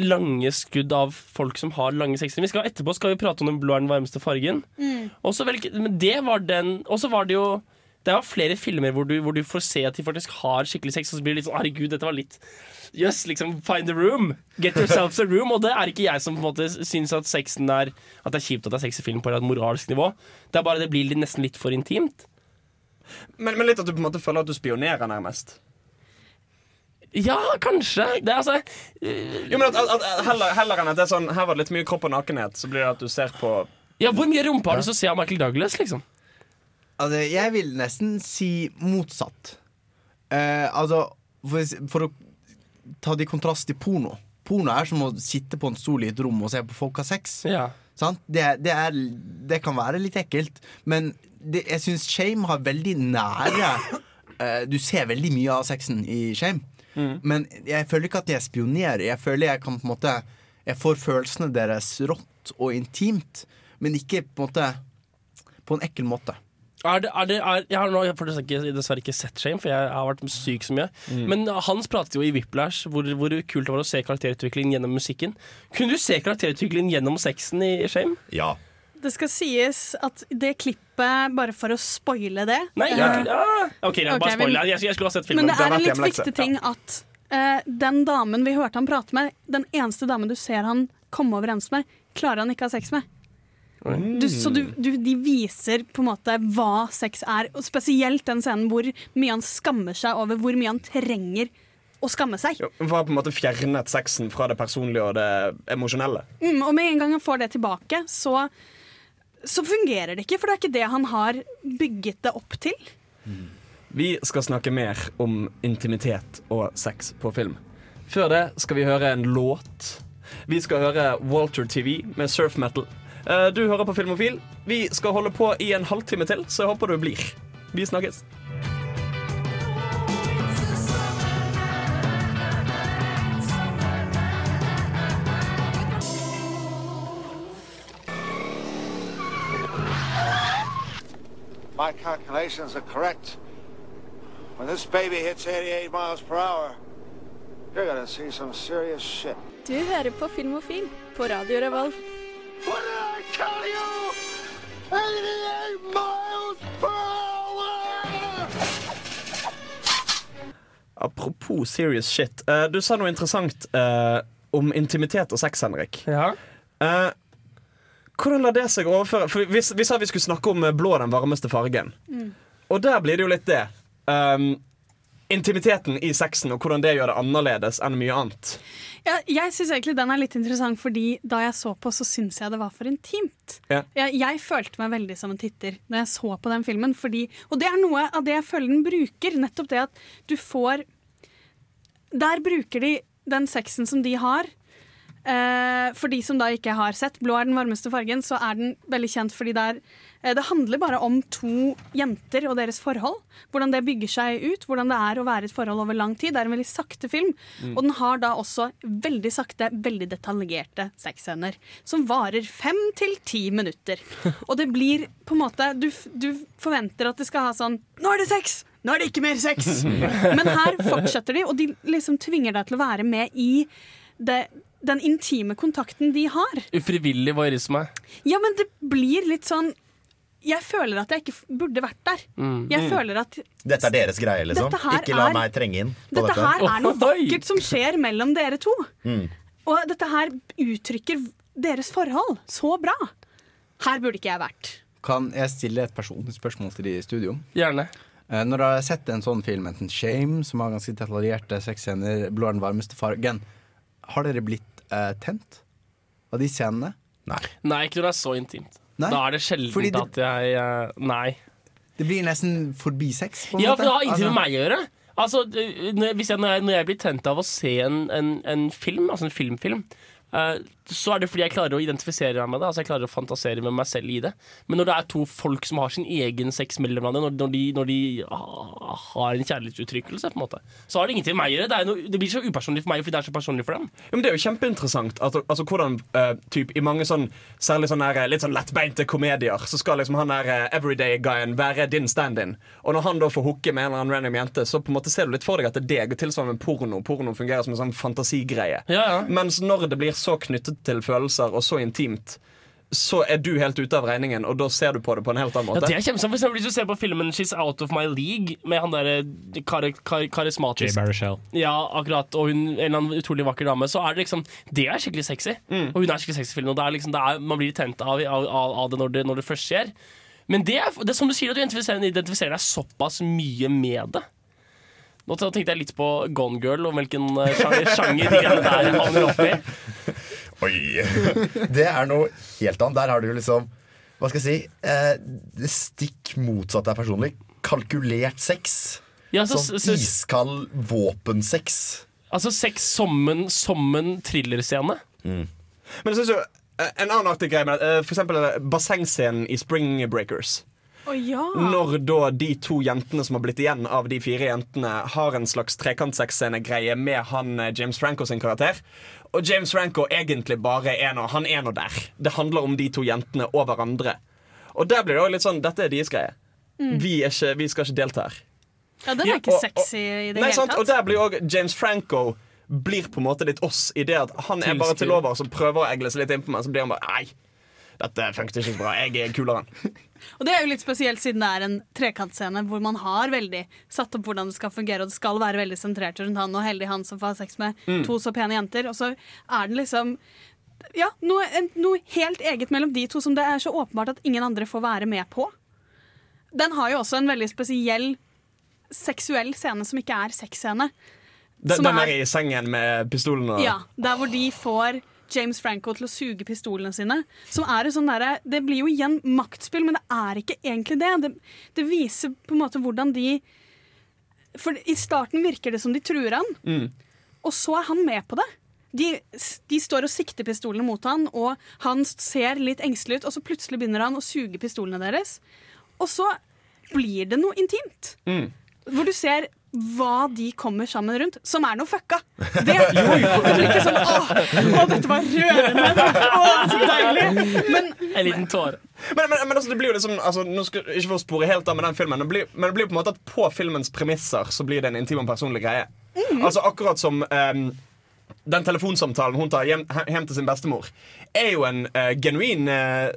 lange skudd av folk som har lange sekser Vi skal, etterpå skal vi prate om den blå er den varmeste fargen. Og så vel- men det var den Og så var det jo det er flere filmer hvor du, hvor du får se at de faktisk har skikkelig sex, og så blir det litt sånn herregud, dette var litt Jøss, liksom, find a room. Get yourself a room. Og det er ikke jeg som på en måte syns at sexen er At det er kjipt at det er sex i film på et moralsk nivå. Det er bare det blir nesten litt for intimt. Men, men litt at du på en måte føler at du spionerer, nærmest. Ja, kanskje. Det er altså øh, Jo, men at, at, at heller, heller enn at det er sånn Her var det litt mye kropp og nakenhet, så blir det at du ser på Ja, Hvor mye rumpe har du som ser av Michael Douglas, liksom? Altså, jeg vil nesten si motsatt. Eh, altså, for, for å ta det i kontrast til porno. Porno er som å sitte på en stol i et rom og se på folk ha sex. Sant? Det, det, er, det kan være litt ekkelt, men det, jeg syns Shame har veldig nære eh, Du ser veldig mye av sexen i Shame. Men jeg føler ikke at jeg spionerer. Jeg føler jeg kan på en måte Jeg får følelsene deres rått og intimt, men ikke på en måte På en ekkel måte. Er det, er det, er, jeg har nå jeg har dessverre ikke sett Shame, for jeg har vært syk så mye. Mm. Men Hans pratet jo i Whiplash hvor, hvor kult det var å se karakterutviklingen gjennom musikken. Kunne du se karakterutviklingen gjennom sexen i Shame? Ja. Det skal sies at det klippet, bare for å spoile det Nei, ja. ja. OK, det er bare spoiler. men- Jeg, jeg skulle ha sett filmen. Men det er en litt viktig ting at uh, den damen vi hørte han prate med, den eneste damen du ser han komme overens med, klarer han ikke å ha sex med. Du, så du, du, de viser på en måte hva sex er, og spesielt den scenen hvor mye han skammer seg over hvor mye han trenger å skamme seg. For å på en måte fjernet sexen fra det personlige og det emosjonelle. Mm, og med en gang han får det tilbake, så, så fungerer det ikke, for det er ikke det han har bygget det opp til. Vi skal snakke mer om intimitet og sex på film. Før det skal vi høre en låt. Vi skal høre Walter TV med surf metal. Eh, Du hører på Filmofil. Vi skal holde på i en halvtime til, så jeg håper du blir. Vi snakkes. My calculations are correct. When this baby hits 88 miles per hour, you're gonna see some serious shit. Du hører på Filmofil på Radio Revolt. What did I tell you? 88 miles per hour! Apropos serious shit. Uh, du sa noe interessant uh, om intimitet og sex, Henrik. Eh, hvordan lar det seg overføre? For vi, vi sa vi skulle snakke om eh, blå den varmeste fargen. Mm. Og der blir det jo litt det. Um, intimiteten i sexen og hvordan det gjør det annerledes enn mye annet. Ja, jeg syns egentlig den er litt interessant, fordi da jeg så på, så syns jeg det var for intimt. Ja. Jeg, jeg følte meg veldig som en titter når jeg så på den filmen. Fordi, og det er noe av det jeg føler den bruker. Nettopp det at du får Der bruker de den sexen som de har. Eh, for de som da ikke har sett 'Blå er den varmeste fargen', så er den veldig kjent fordi det er eh, Det handler bare om to jenter og deres forhold. Hvordan det bygger seg ut, hvordan det er å være i et forhold over lang tid. Det er en veldig sakte film. Mm. Og den har da også veldig sakte, veldig detaljerte sexscener. Som varer fem til ti minutter. Og det blir på en måte Du, du forventer at det skal ha sånn Nå er det sex! Nå er det ikke mer sex! Men her fortsetter de, og de liksom tvinger deg til å være med i det, den intime kontakten de har. Ufrivillig voyeurisme. Ja, men det blir litt sånn Jeg føler at jeg ikke burde vært der. Mm. Jeg Mm. føler at Dette er deres greie, liksom. Ikke la er- meg trenge inn på dette dette. her er noe vakkert som skjer mellom dere to. Mm. Og dette her uttrykker deres forhold så bra. Her burde ikke jeg vært. Kan jeg stille et personlig spørsmål til de i studio? Gjerne. Eh, Når du har sett en sånn film, enten Shame, som har ganske detaljerte sexscener, Blå er den varmeste fargen, har dere blitt eh, tent av de scenene? Nei. Nei, ikke når det er så intimt. Nei. Da er det sjelden det- at jeg eh, Nei. Det blir nesten forbi sex, på en Ja, måte. for det har ingenting Altså- med meg å gjøre. Altså, det- når, hvis jeg, når, jeg, når jeg blir tent av å se en, en, en film, altså en filmfilm, eh, så er det fordi jeg klarer å identifisere meg med det. Altså Jeg klarer å fantasere med meg selv i det. Men når det er to folk som har sin egen sex mellom hverandre, når, når, de, når de ah, har en kjærlighetsuttrykkelse, på en måte, så har det ingenting med meg å gjøre. Det, er noe, det blir så upersonlig for meg fordi det er så personlig for dem. Ja, men det er jo kjempeinteressant at, altså, hvordan uh, typ, I mange sånn særlig sånn der, litt sånn lettbeinte komedier Så skal liksom han der uh, everyday-guyen være din stand-in. Og når han da får hooke med en eller annen random jente, så på en måte ser du litt for deg at det er deg. Tilsvarende med porno. Porno fungerer som en sånn fantasigreie. Mens når det blir så knyttet til følelser og så intimt, så er du helt ute av regningen, og da ser du på det på en helt annen måte. Ja, det er kjempesant. For eksempel hvis du ser på filmen 'She's Out of My League' med han derre kar kar karismatisk Jay Baruchel. Ja, akkurat. Og hun, en eller annen utrolig vakker dame. Så er det liksom Det er skikkelig sexy. Mm. Og hun er skikkelig sexy i filmen. Og det er liksom, det er, man blir tent av, av, av av det når, det når det først skjer. Men det er, det er som du sier, at du identifiserer, identifiserer deg såpass mye med det. Nå tenkte jeg litt på Gone Girl og hvilken eh, sjanger, sjanger de greiene der havner opp i. Oi! Det er noe helt annet. Der har du jo liksom Hva skal jeg si? Eh, det stikk motsatte er personlig. Kalkulert sex. Ja, så- sånn så- iskald våpensex. Altså sex som en, som en thrillerscene. Men jeg synes jo eh, En annen artig greie med det, f.eks. For eksempel eh, bassengscenen i Spring Breakers. Oh, ja. Når da de to jentene som har blitt igjen av de fire jentene, har en slags trekantsexscene-greie med han eh, James Franco sin karakter. Og James Franco egentlig bare er noe, Han er nå der. Det handler om de to jentene og hverandre. Og der blir det også litt sånn Dette er deres greie. Mm. Vi, er ikke, vi skal ikke delta her. Ja, den er ikke og- sexy i det Nei, hele sant? Og der blir også James Franco blir på en måte litt oss i det at han er bare til over og prøver å egle seg litt innpå meg, så blir han bare Nei, dette funket ikke så bra. Jeg er kulere enn. Og det er jo litt spesielt siden det er en trekantscene hvor man har veldig satt opp hvordan det skal fungere, og det skal være veldig sentrert rundt han, og heldig han som får ha sex med Mm. to så pene jenter. Og så er det liksom ja, noe, noe helt eget mellom de to som det er så åpenbart at ingen andre får være med på. Den har jo også en veldig spesiell seksuell scene som ikke er sexscene. Den, den er- er i sengen med pistolen og Ja, Der hvor de får James Franco til å suge pistolene sine. Som er sånn der, Det blir jo igjen maktspill, men det er ikke egentlig det. det. Det viser på en måte hvordan de For i starten virker det som de truer han, Mm. og så er han med på det. de, de står og sikter pistolene mot han, og han ser litt engstelig ut, og så plutselig begynner han å suge pistolene deres. Og så blir det noe intimt. Mm. Hvor du ser hva de kommer sammen rundt, som er noe fucka. Det, er jo ikke sånn å, dette var rørende. Å, så deilig. Men En liten tåre. Men, men, men altså, det blir jo liksom altså, Nå skal Ikke for å spore helt av med den filmen, det blir, men det blir på en måte at på filmens premisser så blir det en intim og personlig greie. Altså Akkurat som um, den telefonsamtalen hun tar hjem, hjem til sin bestemor, er jo en uh, genuin eh,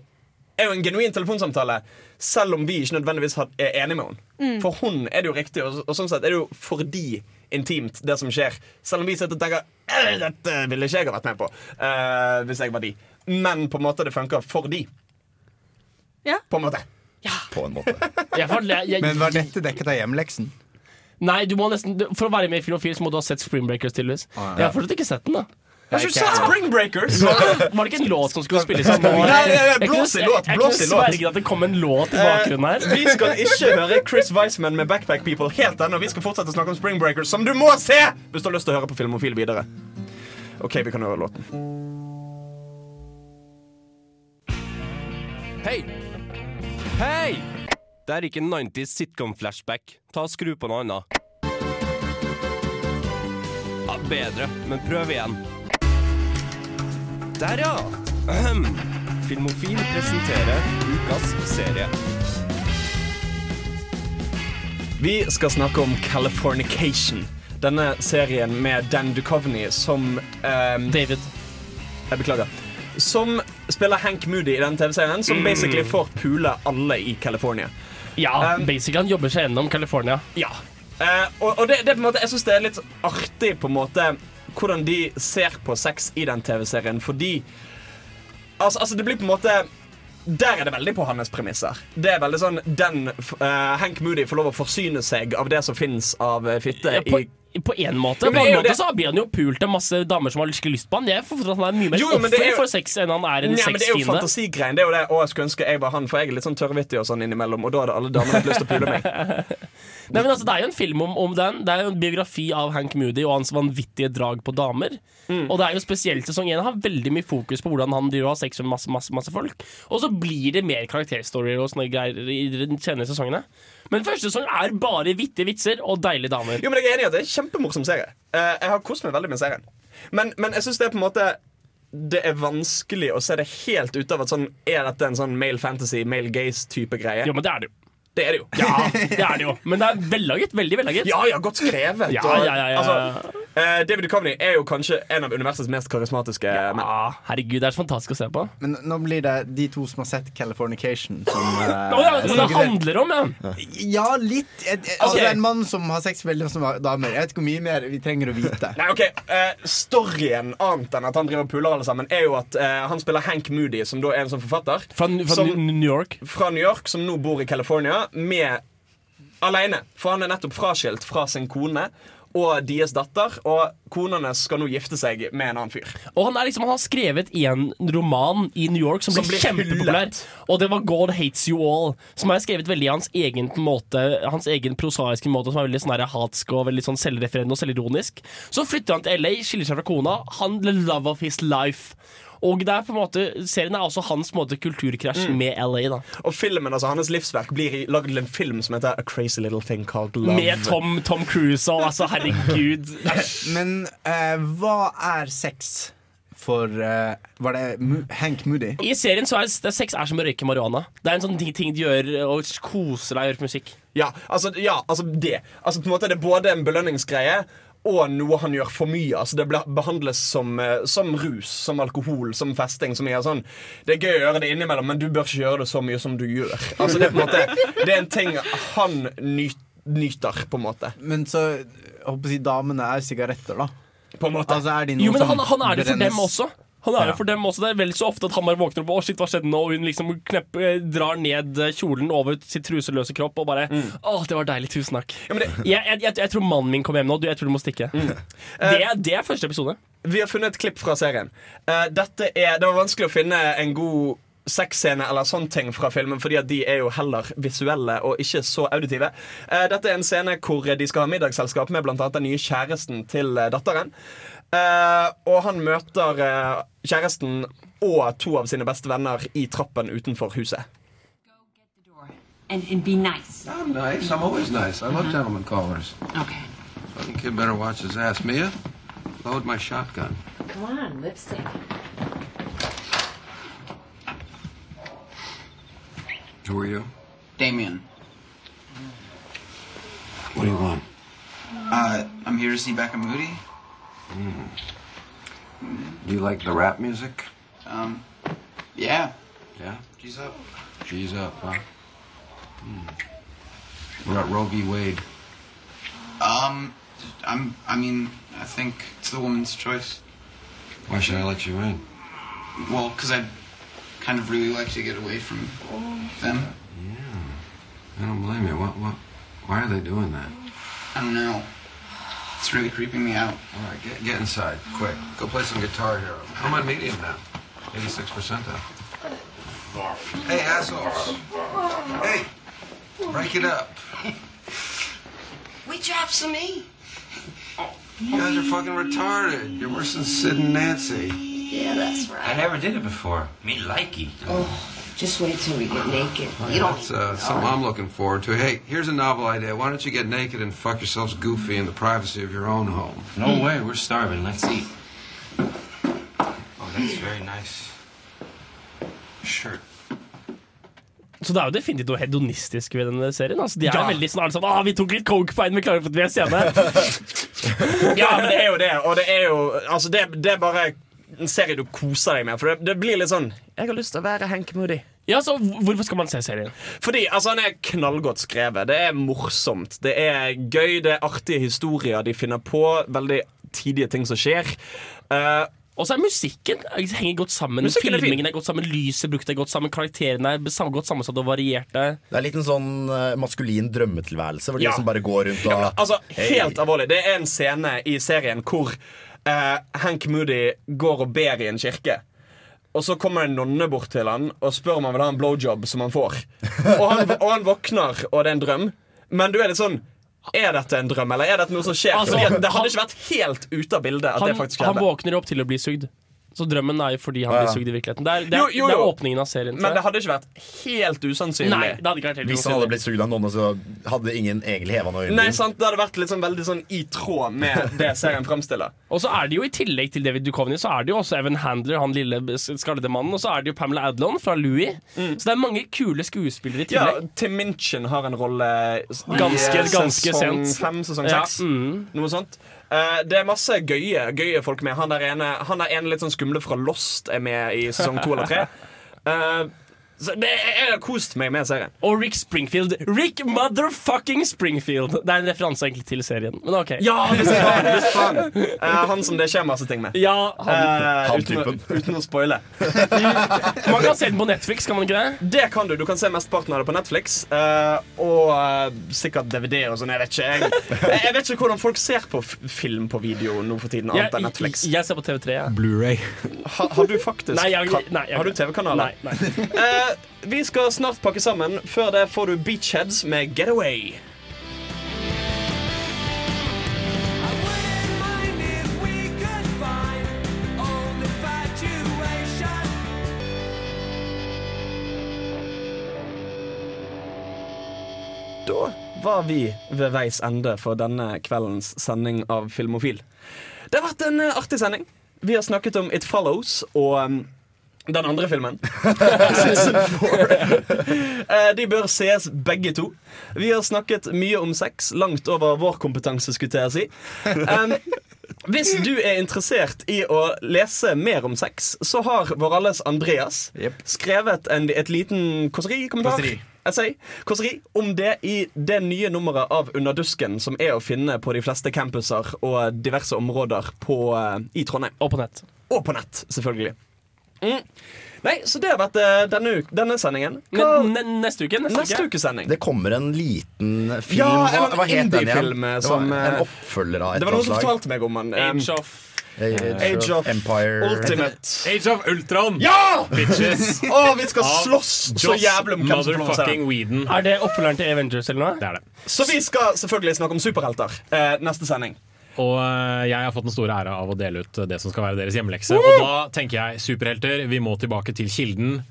er jo en genuin telefonsamtale, selv om vi ikke nødvendigvis er enige med henne. Mm. For hun er det jo riktig, og, og sånn sett er det jo fordi intimt, det som skjer. Selv om vi sitter og tenker «Eh, dette ville ikke jeg ha vært med på uh, hvis jeg var de. Men på en måte det funker for de. Ja. På en måte. På en måte. Men var dette dekket av hjemleksen? Nei, du må nesten For å være med i Filmofil så må du ha sett Spring Breakers. tydeligvis ja. Jeg har fortsatt ikke sett den. da Har du sett Spring Breakers? Var det ikke en låt som skulle spilles? av nå? Nei, Jeg kunne- blås i låt, Jeg kunne låt. at det kom en låt i bakgrunnen her. Vi skal ikke høre Chris Weissman med Backpack People helt ennå. Vi skal fortsette å snakke om Spring Breakers, som du må se hvis du har lyst til å høre på Filmofil videre. OK, vi kan høre låten. Hei! Hei! Det er ikke en 90s sitcom-flashback. Ta og Skru på noe annet. Ja, bedre, men prøv igjen. Der, ja! Ahem. Filmofil presenterer ukas serie. Vi skal snakke om Californication. Denne serien med Dan Duchovny som David. Jeg beklager. Som spiller Hank Moody i den TV-serien, som Mm. basically får pule alle i California. Ja, basically han jobber seg gjennom California. Ja. Uh, og og det, det på en måte, jeg syns det er litt artig på en måte hvordan de ser på sex i den TV-serien, fordi altså, altså det blir på en måte der er det veldig på hans premisser. Det er veldig sånn den uh, Hank Moody får lov å forsyne seg av det som fins av eh, fitte Ja, på, i på en måte. Ja, på en måte så blir han jo pult av masse damer som har lyst på han. Jeg får forstått at han er mye mer Jo, det er offer jo- for sex enn han er en men Det er jo fantasigreien. Det er jo det, å, jeg skulle ønske jeg var han, for jeg er litt sånn tørrvittig og sånn innimellom, og da hadde alle damene hatt lyst til å pule meg. Nei, men altså, Det er jo en film om, om den. Det er jo en biografi av Hank Moody og hans vanvittige drag på damer. Mm. Og det er jo spesielt sesong én har veldig mye fokus på hvordan han driver og har sex med masse, masse, masse folk. Og så blir det mer karakterstorier og sånne greier i de senere sesongene. Men første sesong er bare vittige vitser og deilige damer. Jo, men jeg er enig i at det er en kjempemorsom serie. Eh, jeg har kost meg veldig med serien. Men, men jeg syns det er på en måte det er vanskelig å se det helt ut av at sånn Er dette en sånn male fantasy, male gaze-type greie? Jo, men det er det jo. Det er det jo. Ja, det er det jo. Men det er vellaget. Veldig vellaget. Ja, ja, godt skrevet. Ja, ja, ja, ja. Altså, eh, David Duchovny er jo kanskje en av universets mest karismatiske menn. Herregud, det er så fantastisk å se på. Men nå blir det de to som har sett Californication, som uh, oh, ja, men det handler om, ja. Ja, litt. Jeg, jeg, altså, Ok. det er en mann som har sex med veldig mange damer. Jeg vet ikke hvor mye mer vi trenger å vite. Nei, ok, uh, Storyen, annet enn at han driver og puler alle sammen, er jo at uh, han spiller Hank Moody, som da er en sånn forfatter. Fra, fra som, New York. Fra New York, som nå bor i California, med alene. For han er nettopp fraskilt fra sin kone og deres datter, og konene skal nå gifte seg med en annen fyr. Og han, liksom, han har skrevet en roman i New York som Som ble kjempepopulær. Og det var 'God Hates You All', som er skrevet veldig i hans egen måte Hans egen prosaiske måte, som er veldig sånn hatsk og veldig sånn selvrefererende og selvironisk. Så flytter han til LA, skiller seg fra kona. Han the love of his life. Og det er på en måte serien er også hans måte, kulturkrasj Mm. med LA. da Og filmen, altså hans livsverk blir lagd til en film som heter A Crazy Little Thing Called Love. Med Tom, Tom Cruise og altså, herregud. Men uh, hva er sex for uh, Var det M Hank Moody? I serien så er det, sex er som å røyke marihuana. Det er en sånn ting, ting de gjør og koser deg og gjør musikk. Ja, altså, ja, altså det. Altså på en måte er det både en belønningsgreie og noe han gjør for mye. Altså Det behandles som, eh, som rus, som alkohol, som festing. Som er sånn Det er gøy å gjøre det innimellom, men du bør ikke gjøre det så mye som du gjør. Altså Det er på en måte Det er en ting han nyt, nyter, på en måte. Men så jeg håper si damene er sigaretter, da. På en måte. Altså, er de noe Jo, men han, han er det for dem også. Han er jo Ja. for dem også Det er vel så ofte at han bare våkner opp og shit, hva skjedde nå? Og hun liksom knepp, eh, drar ned eh, kjolen over sitt truseløse kropp og bare Å, det var deilig. Tusen takk. jeg, jeg, jeg, jeg tror mannen min kommer hjem nå. Du, jeg tror du må stikke. Det, er, det er første episode. Vi har funnet et klipp fra serien. Uh, dette er, det var vanskelig å finne en god sexscene eller sånne ting fra filmen, fordi at de er jo heller visuelle og ikke så auditive. Eh, dette er en scene hvor de skal ha middagsselskap med annet den nye kjæresten til eh, datteren. Eh, og han møter eh, kjæresten og to av sine beste venner i trappen utenfor huset. And, and be nice. I'm nice. I'm always nice. I love gentlemen callers. Okay. Fucking kid better watch his ass. Mia, load my shotgun. Come on, lipstick. Who are you? Damien. What do you want? Uh, I'm here to see Becca Moody. Do you like the rap music? Um, yeah. Yeah? She's up. G's up, huh? Hmm. What about Roe v. Wade? Um, I'm. I mean, I think it's the woman's choice. Why should I let you in? Well, because I kind of really like to get away from them. Yeah. I don't blame you. What? What? Why are they doing that? I don't know. It's really creeping me out. All right, get, get inside, quick. Go play some Guitar Hero. I'm on medium now. 86% off. Hey, assholes. Hey, break it up. We dropped some E. You guys are fucking retarded. You're worse than Sid and Nancy. Yeah, that's right. I never did it before. Me likey. Oh, just wait till we get naked. Oh, You yeah, don't. That's uh, something I'm looking forward to. Hey, here's a novel idea. Why don't you get naked and fuck yourselves goofy in the privacy of your own home? No way, we're starving. Let's eat. Oh, that's very nice. Shirt. Så det er jo definitivt noe hedonistisk ved denne serien. Altså, de er Ja. veldig sånn, sånn ah, 'Vi tok litt coke på en, vi klarer for at vi er scene'. Ja, men det er jo det. Og det er jo Altså, det, det er bare en serie du koser deg med. For det, det blir litt sånn Jeg har lyst til å være Hank Moody. Ja, så Hvorfor skal man se serien? Fordi altså, han er knallgodt skrevet. Det er morsomt. Det er gøy, det er artige historier de finner på. Veldig tidige ting som skjer. Uh, og så er musikken henger godt sammen. Musikken er. Filmingen er godt sammen, lyset brukt er godt sammen, karakterene er godt sammensatt og varierte. Det er litt en sånn eh, maskulin drømmetilværelse, hvor de Ja. liksom bare går rundt og Altså, Helt helt alvorlig. Det er en scene i serien hvor uh, Hank Moody går og ber i en kirke. Og så kommer en nonne bort til han og spør om han vil ha en blowjob som han får. Og han, og han våkner, og det er en drøm. Men du er litt sånn Er dette en drøm, eller er dette noe som skjer? Altså, det hadde ikke vært helt ute av bildet. Han, han våkner opp til å bli sugd. Så drømmen er jo fordi han Ja, ja. blir sugd i virkeligheten. Det er, det er, Jo, jo, Det er åpningen av serien. Men det hadde ikke vært helt usannsynlig. Nei, det hadde ikke vært helt Hvis han hadde blitt sugd av noen, så hadde ingen egentlig heva noe Nei, sant, Det hadde vært sånn, veldig sånn i tråd med det serien fremstiller. Og så er det jo i tillegg til David Duchovny Så er det jo også Evan Handler, han lille skallede mannen. Og så er det jo Pamela Adlon fra Louis. Så det er mange kule skuespillere i tillegg. Ja. Tim Minchin har en rolle Ganske- ganske sesong sent. fem, sesong Ja, mm. Noe sånt. Eh, det er masse gøye, gøye folk med. Han der ene, han der ene litt sånn skumle fra Lost er med i sesong to eller tre. Så det, jeg har kost meg med serien. Og Rick Springfield. Rick motherfucking Springfield! Det er en referanse egentlig til serien. Men ok. Ja, visst faen! Visst faen. Uh, han som det skjer masse ting med. Ja, Han uten, å, uten å spoile. Man kan se den på Netflix, kan man ikke det? Det kan du. Du kan se mesteparten av det på Netflix. Uh, og eh, sikkert DVD og sånn. Jeg vet ikke jeg, jeg vet ikke hvordan folk ser på f film på video nå for tiden. Annet enn Netflix. Jeg, jeg ser på TV3. Ja. Blu-ray. Ha, har du faktisk Nei, jeg- nei, jeg- Har du TV-kanaler? Nei, nei. Vi skal snart pakke sammen. Før det får du Beachheads med Getaway. Da var vi ved veis ende for denne kveldens sending av Filmofil. Det har vært en eh, artig sending. Vi har snakket om It Follows og um, den andre filmen. Eh, De bør sees begge to. Vi har snakket mye om sex, langt over vår kompetanse, skulle jeg si. Um, hvis du er interessert i å lese mer om sex, så har vår alles Andreas skrevet en, et liten kåseri-kommentar. Kåseri. Essay, kåseri om det i det nye nummeret av Under dusken, som er å finne på de fleste campuser og diverse områder på, eh, i Trondheim. Og på nett. Og på nett, selvfølgelig. Mm. Nei, så det har vært eh, denne, denne sendingen. Hva, Men neste uke? Neste, neste uke? sending. Det kommer en liten film. Ja, en hva het den igjen? eh, Det var som, en eh, oppfølger av et Det var noen eller som annet slag. fortalte meg om den. Um, Age of Age, Age of Empire Ultimate. Age of Ultron! Ja! Bitches! Å, vi skal slåss så jævlig om hvem som. Whedon. Er det oppfølgeren til Avengers eller noe? Det er det. Så vi skal selvfølgelig snakke om superhelter eh, neste sending. Og eh, jeg har fått den store æra av å dele ut det som skal være deres hjemmelekse. Og da tenker jeg superhelter. Vi må tilbake til kilden.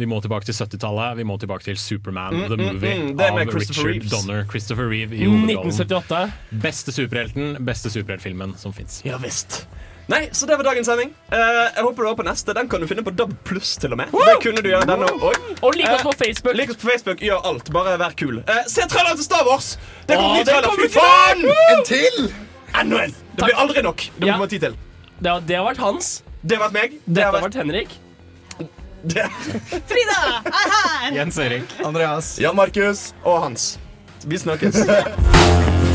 Vi må tilbake til 70-tallet. Vi må tilbake til Superman Mm, the mm, Movie mm, det er med av Christopher Richard Reeves. Donner. Christopher Reeve i hovedrollen. 1978. Beste superhelten, beste superheltfilmen som fins. Ja visst. Nei, så det var dagens sending. Uh, jeg håper du var på neste. Den kan du finne på DAB pluss til og med. Det kunne du gjøre denne også. Og lik oss Eh, på Facebook. Lik oss på Facebook, gjør alt. Bare vær kul. Uh, se traileren til Star Wars! Det kommer ny trailer. Fy faen! En til! Enda en. Det blir aldri nok. Det må Ja. komme tid til. Det har, det har vært Hans. Det har vært meg. Det Dette har har vært vært Henrik. det. Frida er her! Jens Erik. Andreas. Jan Markus. Og Hans. Vi snakkes.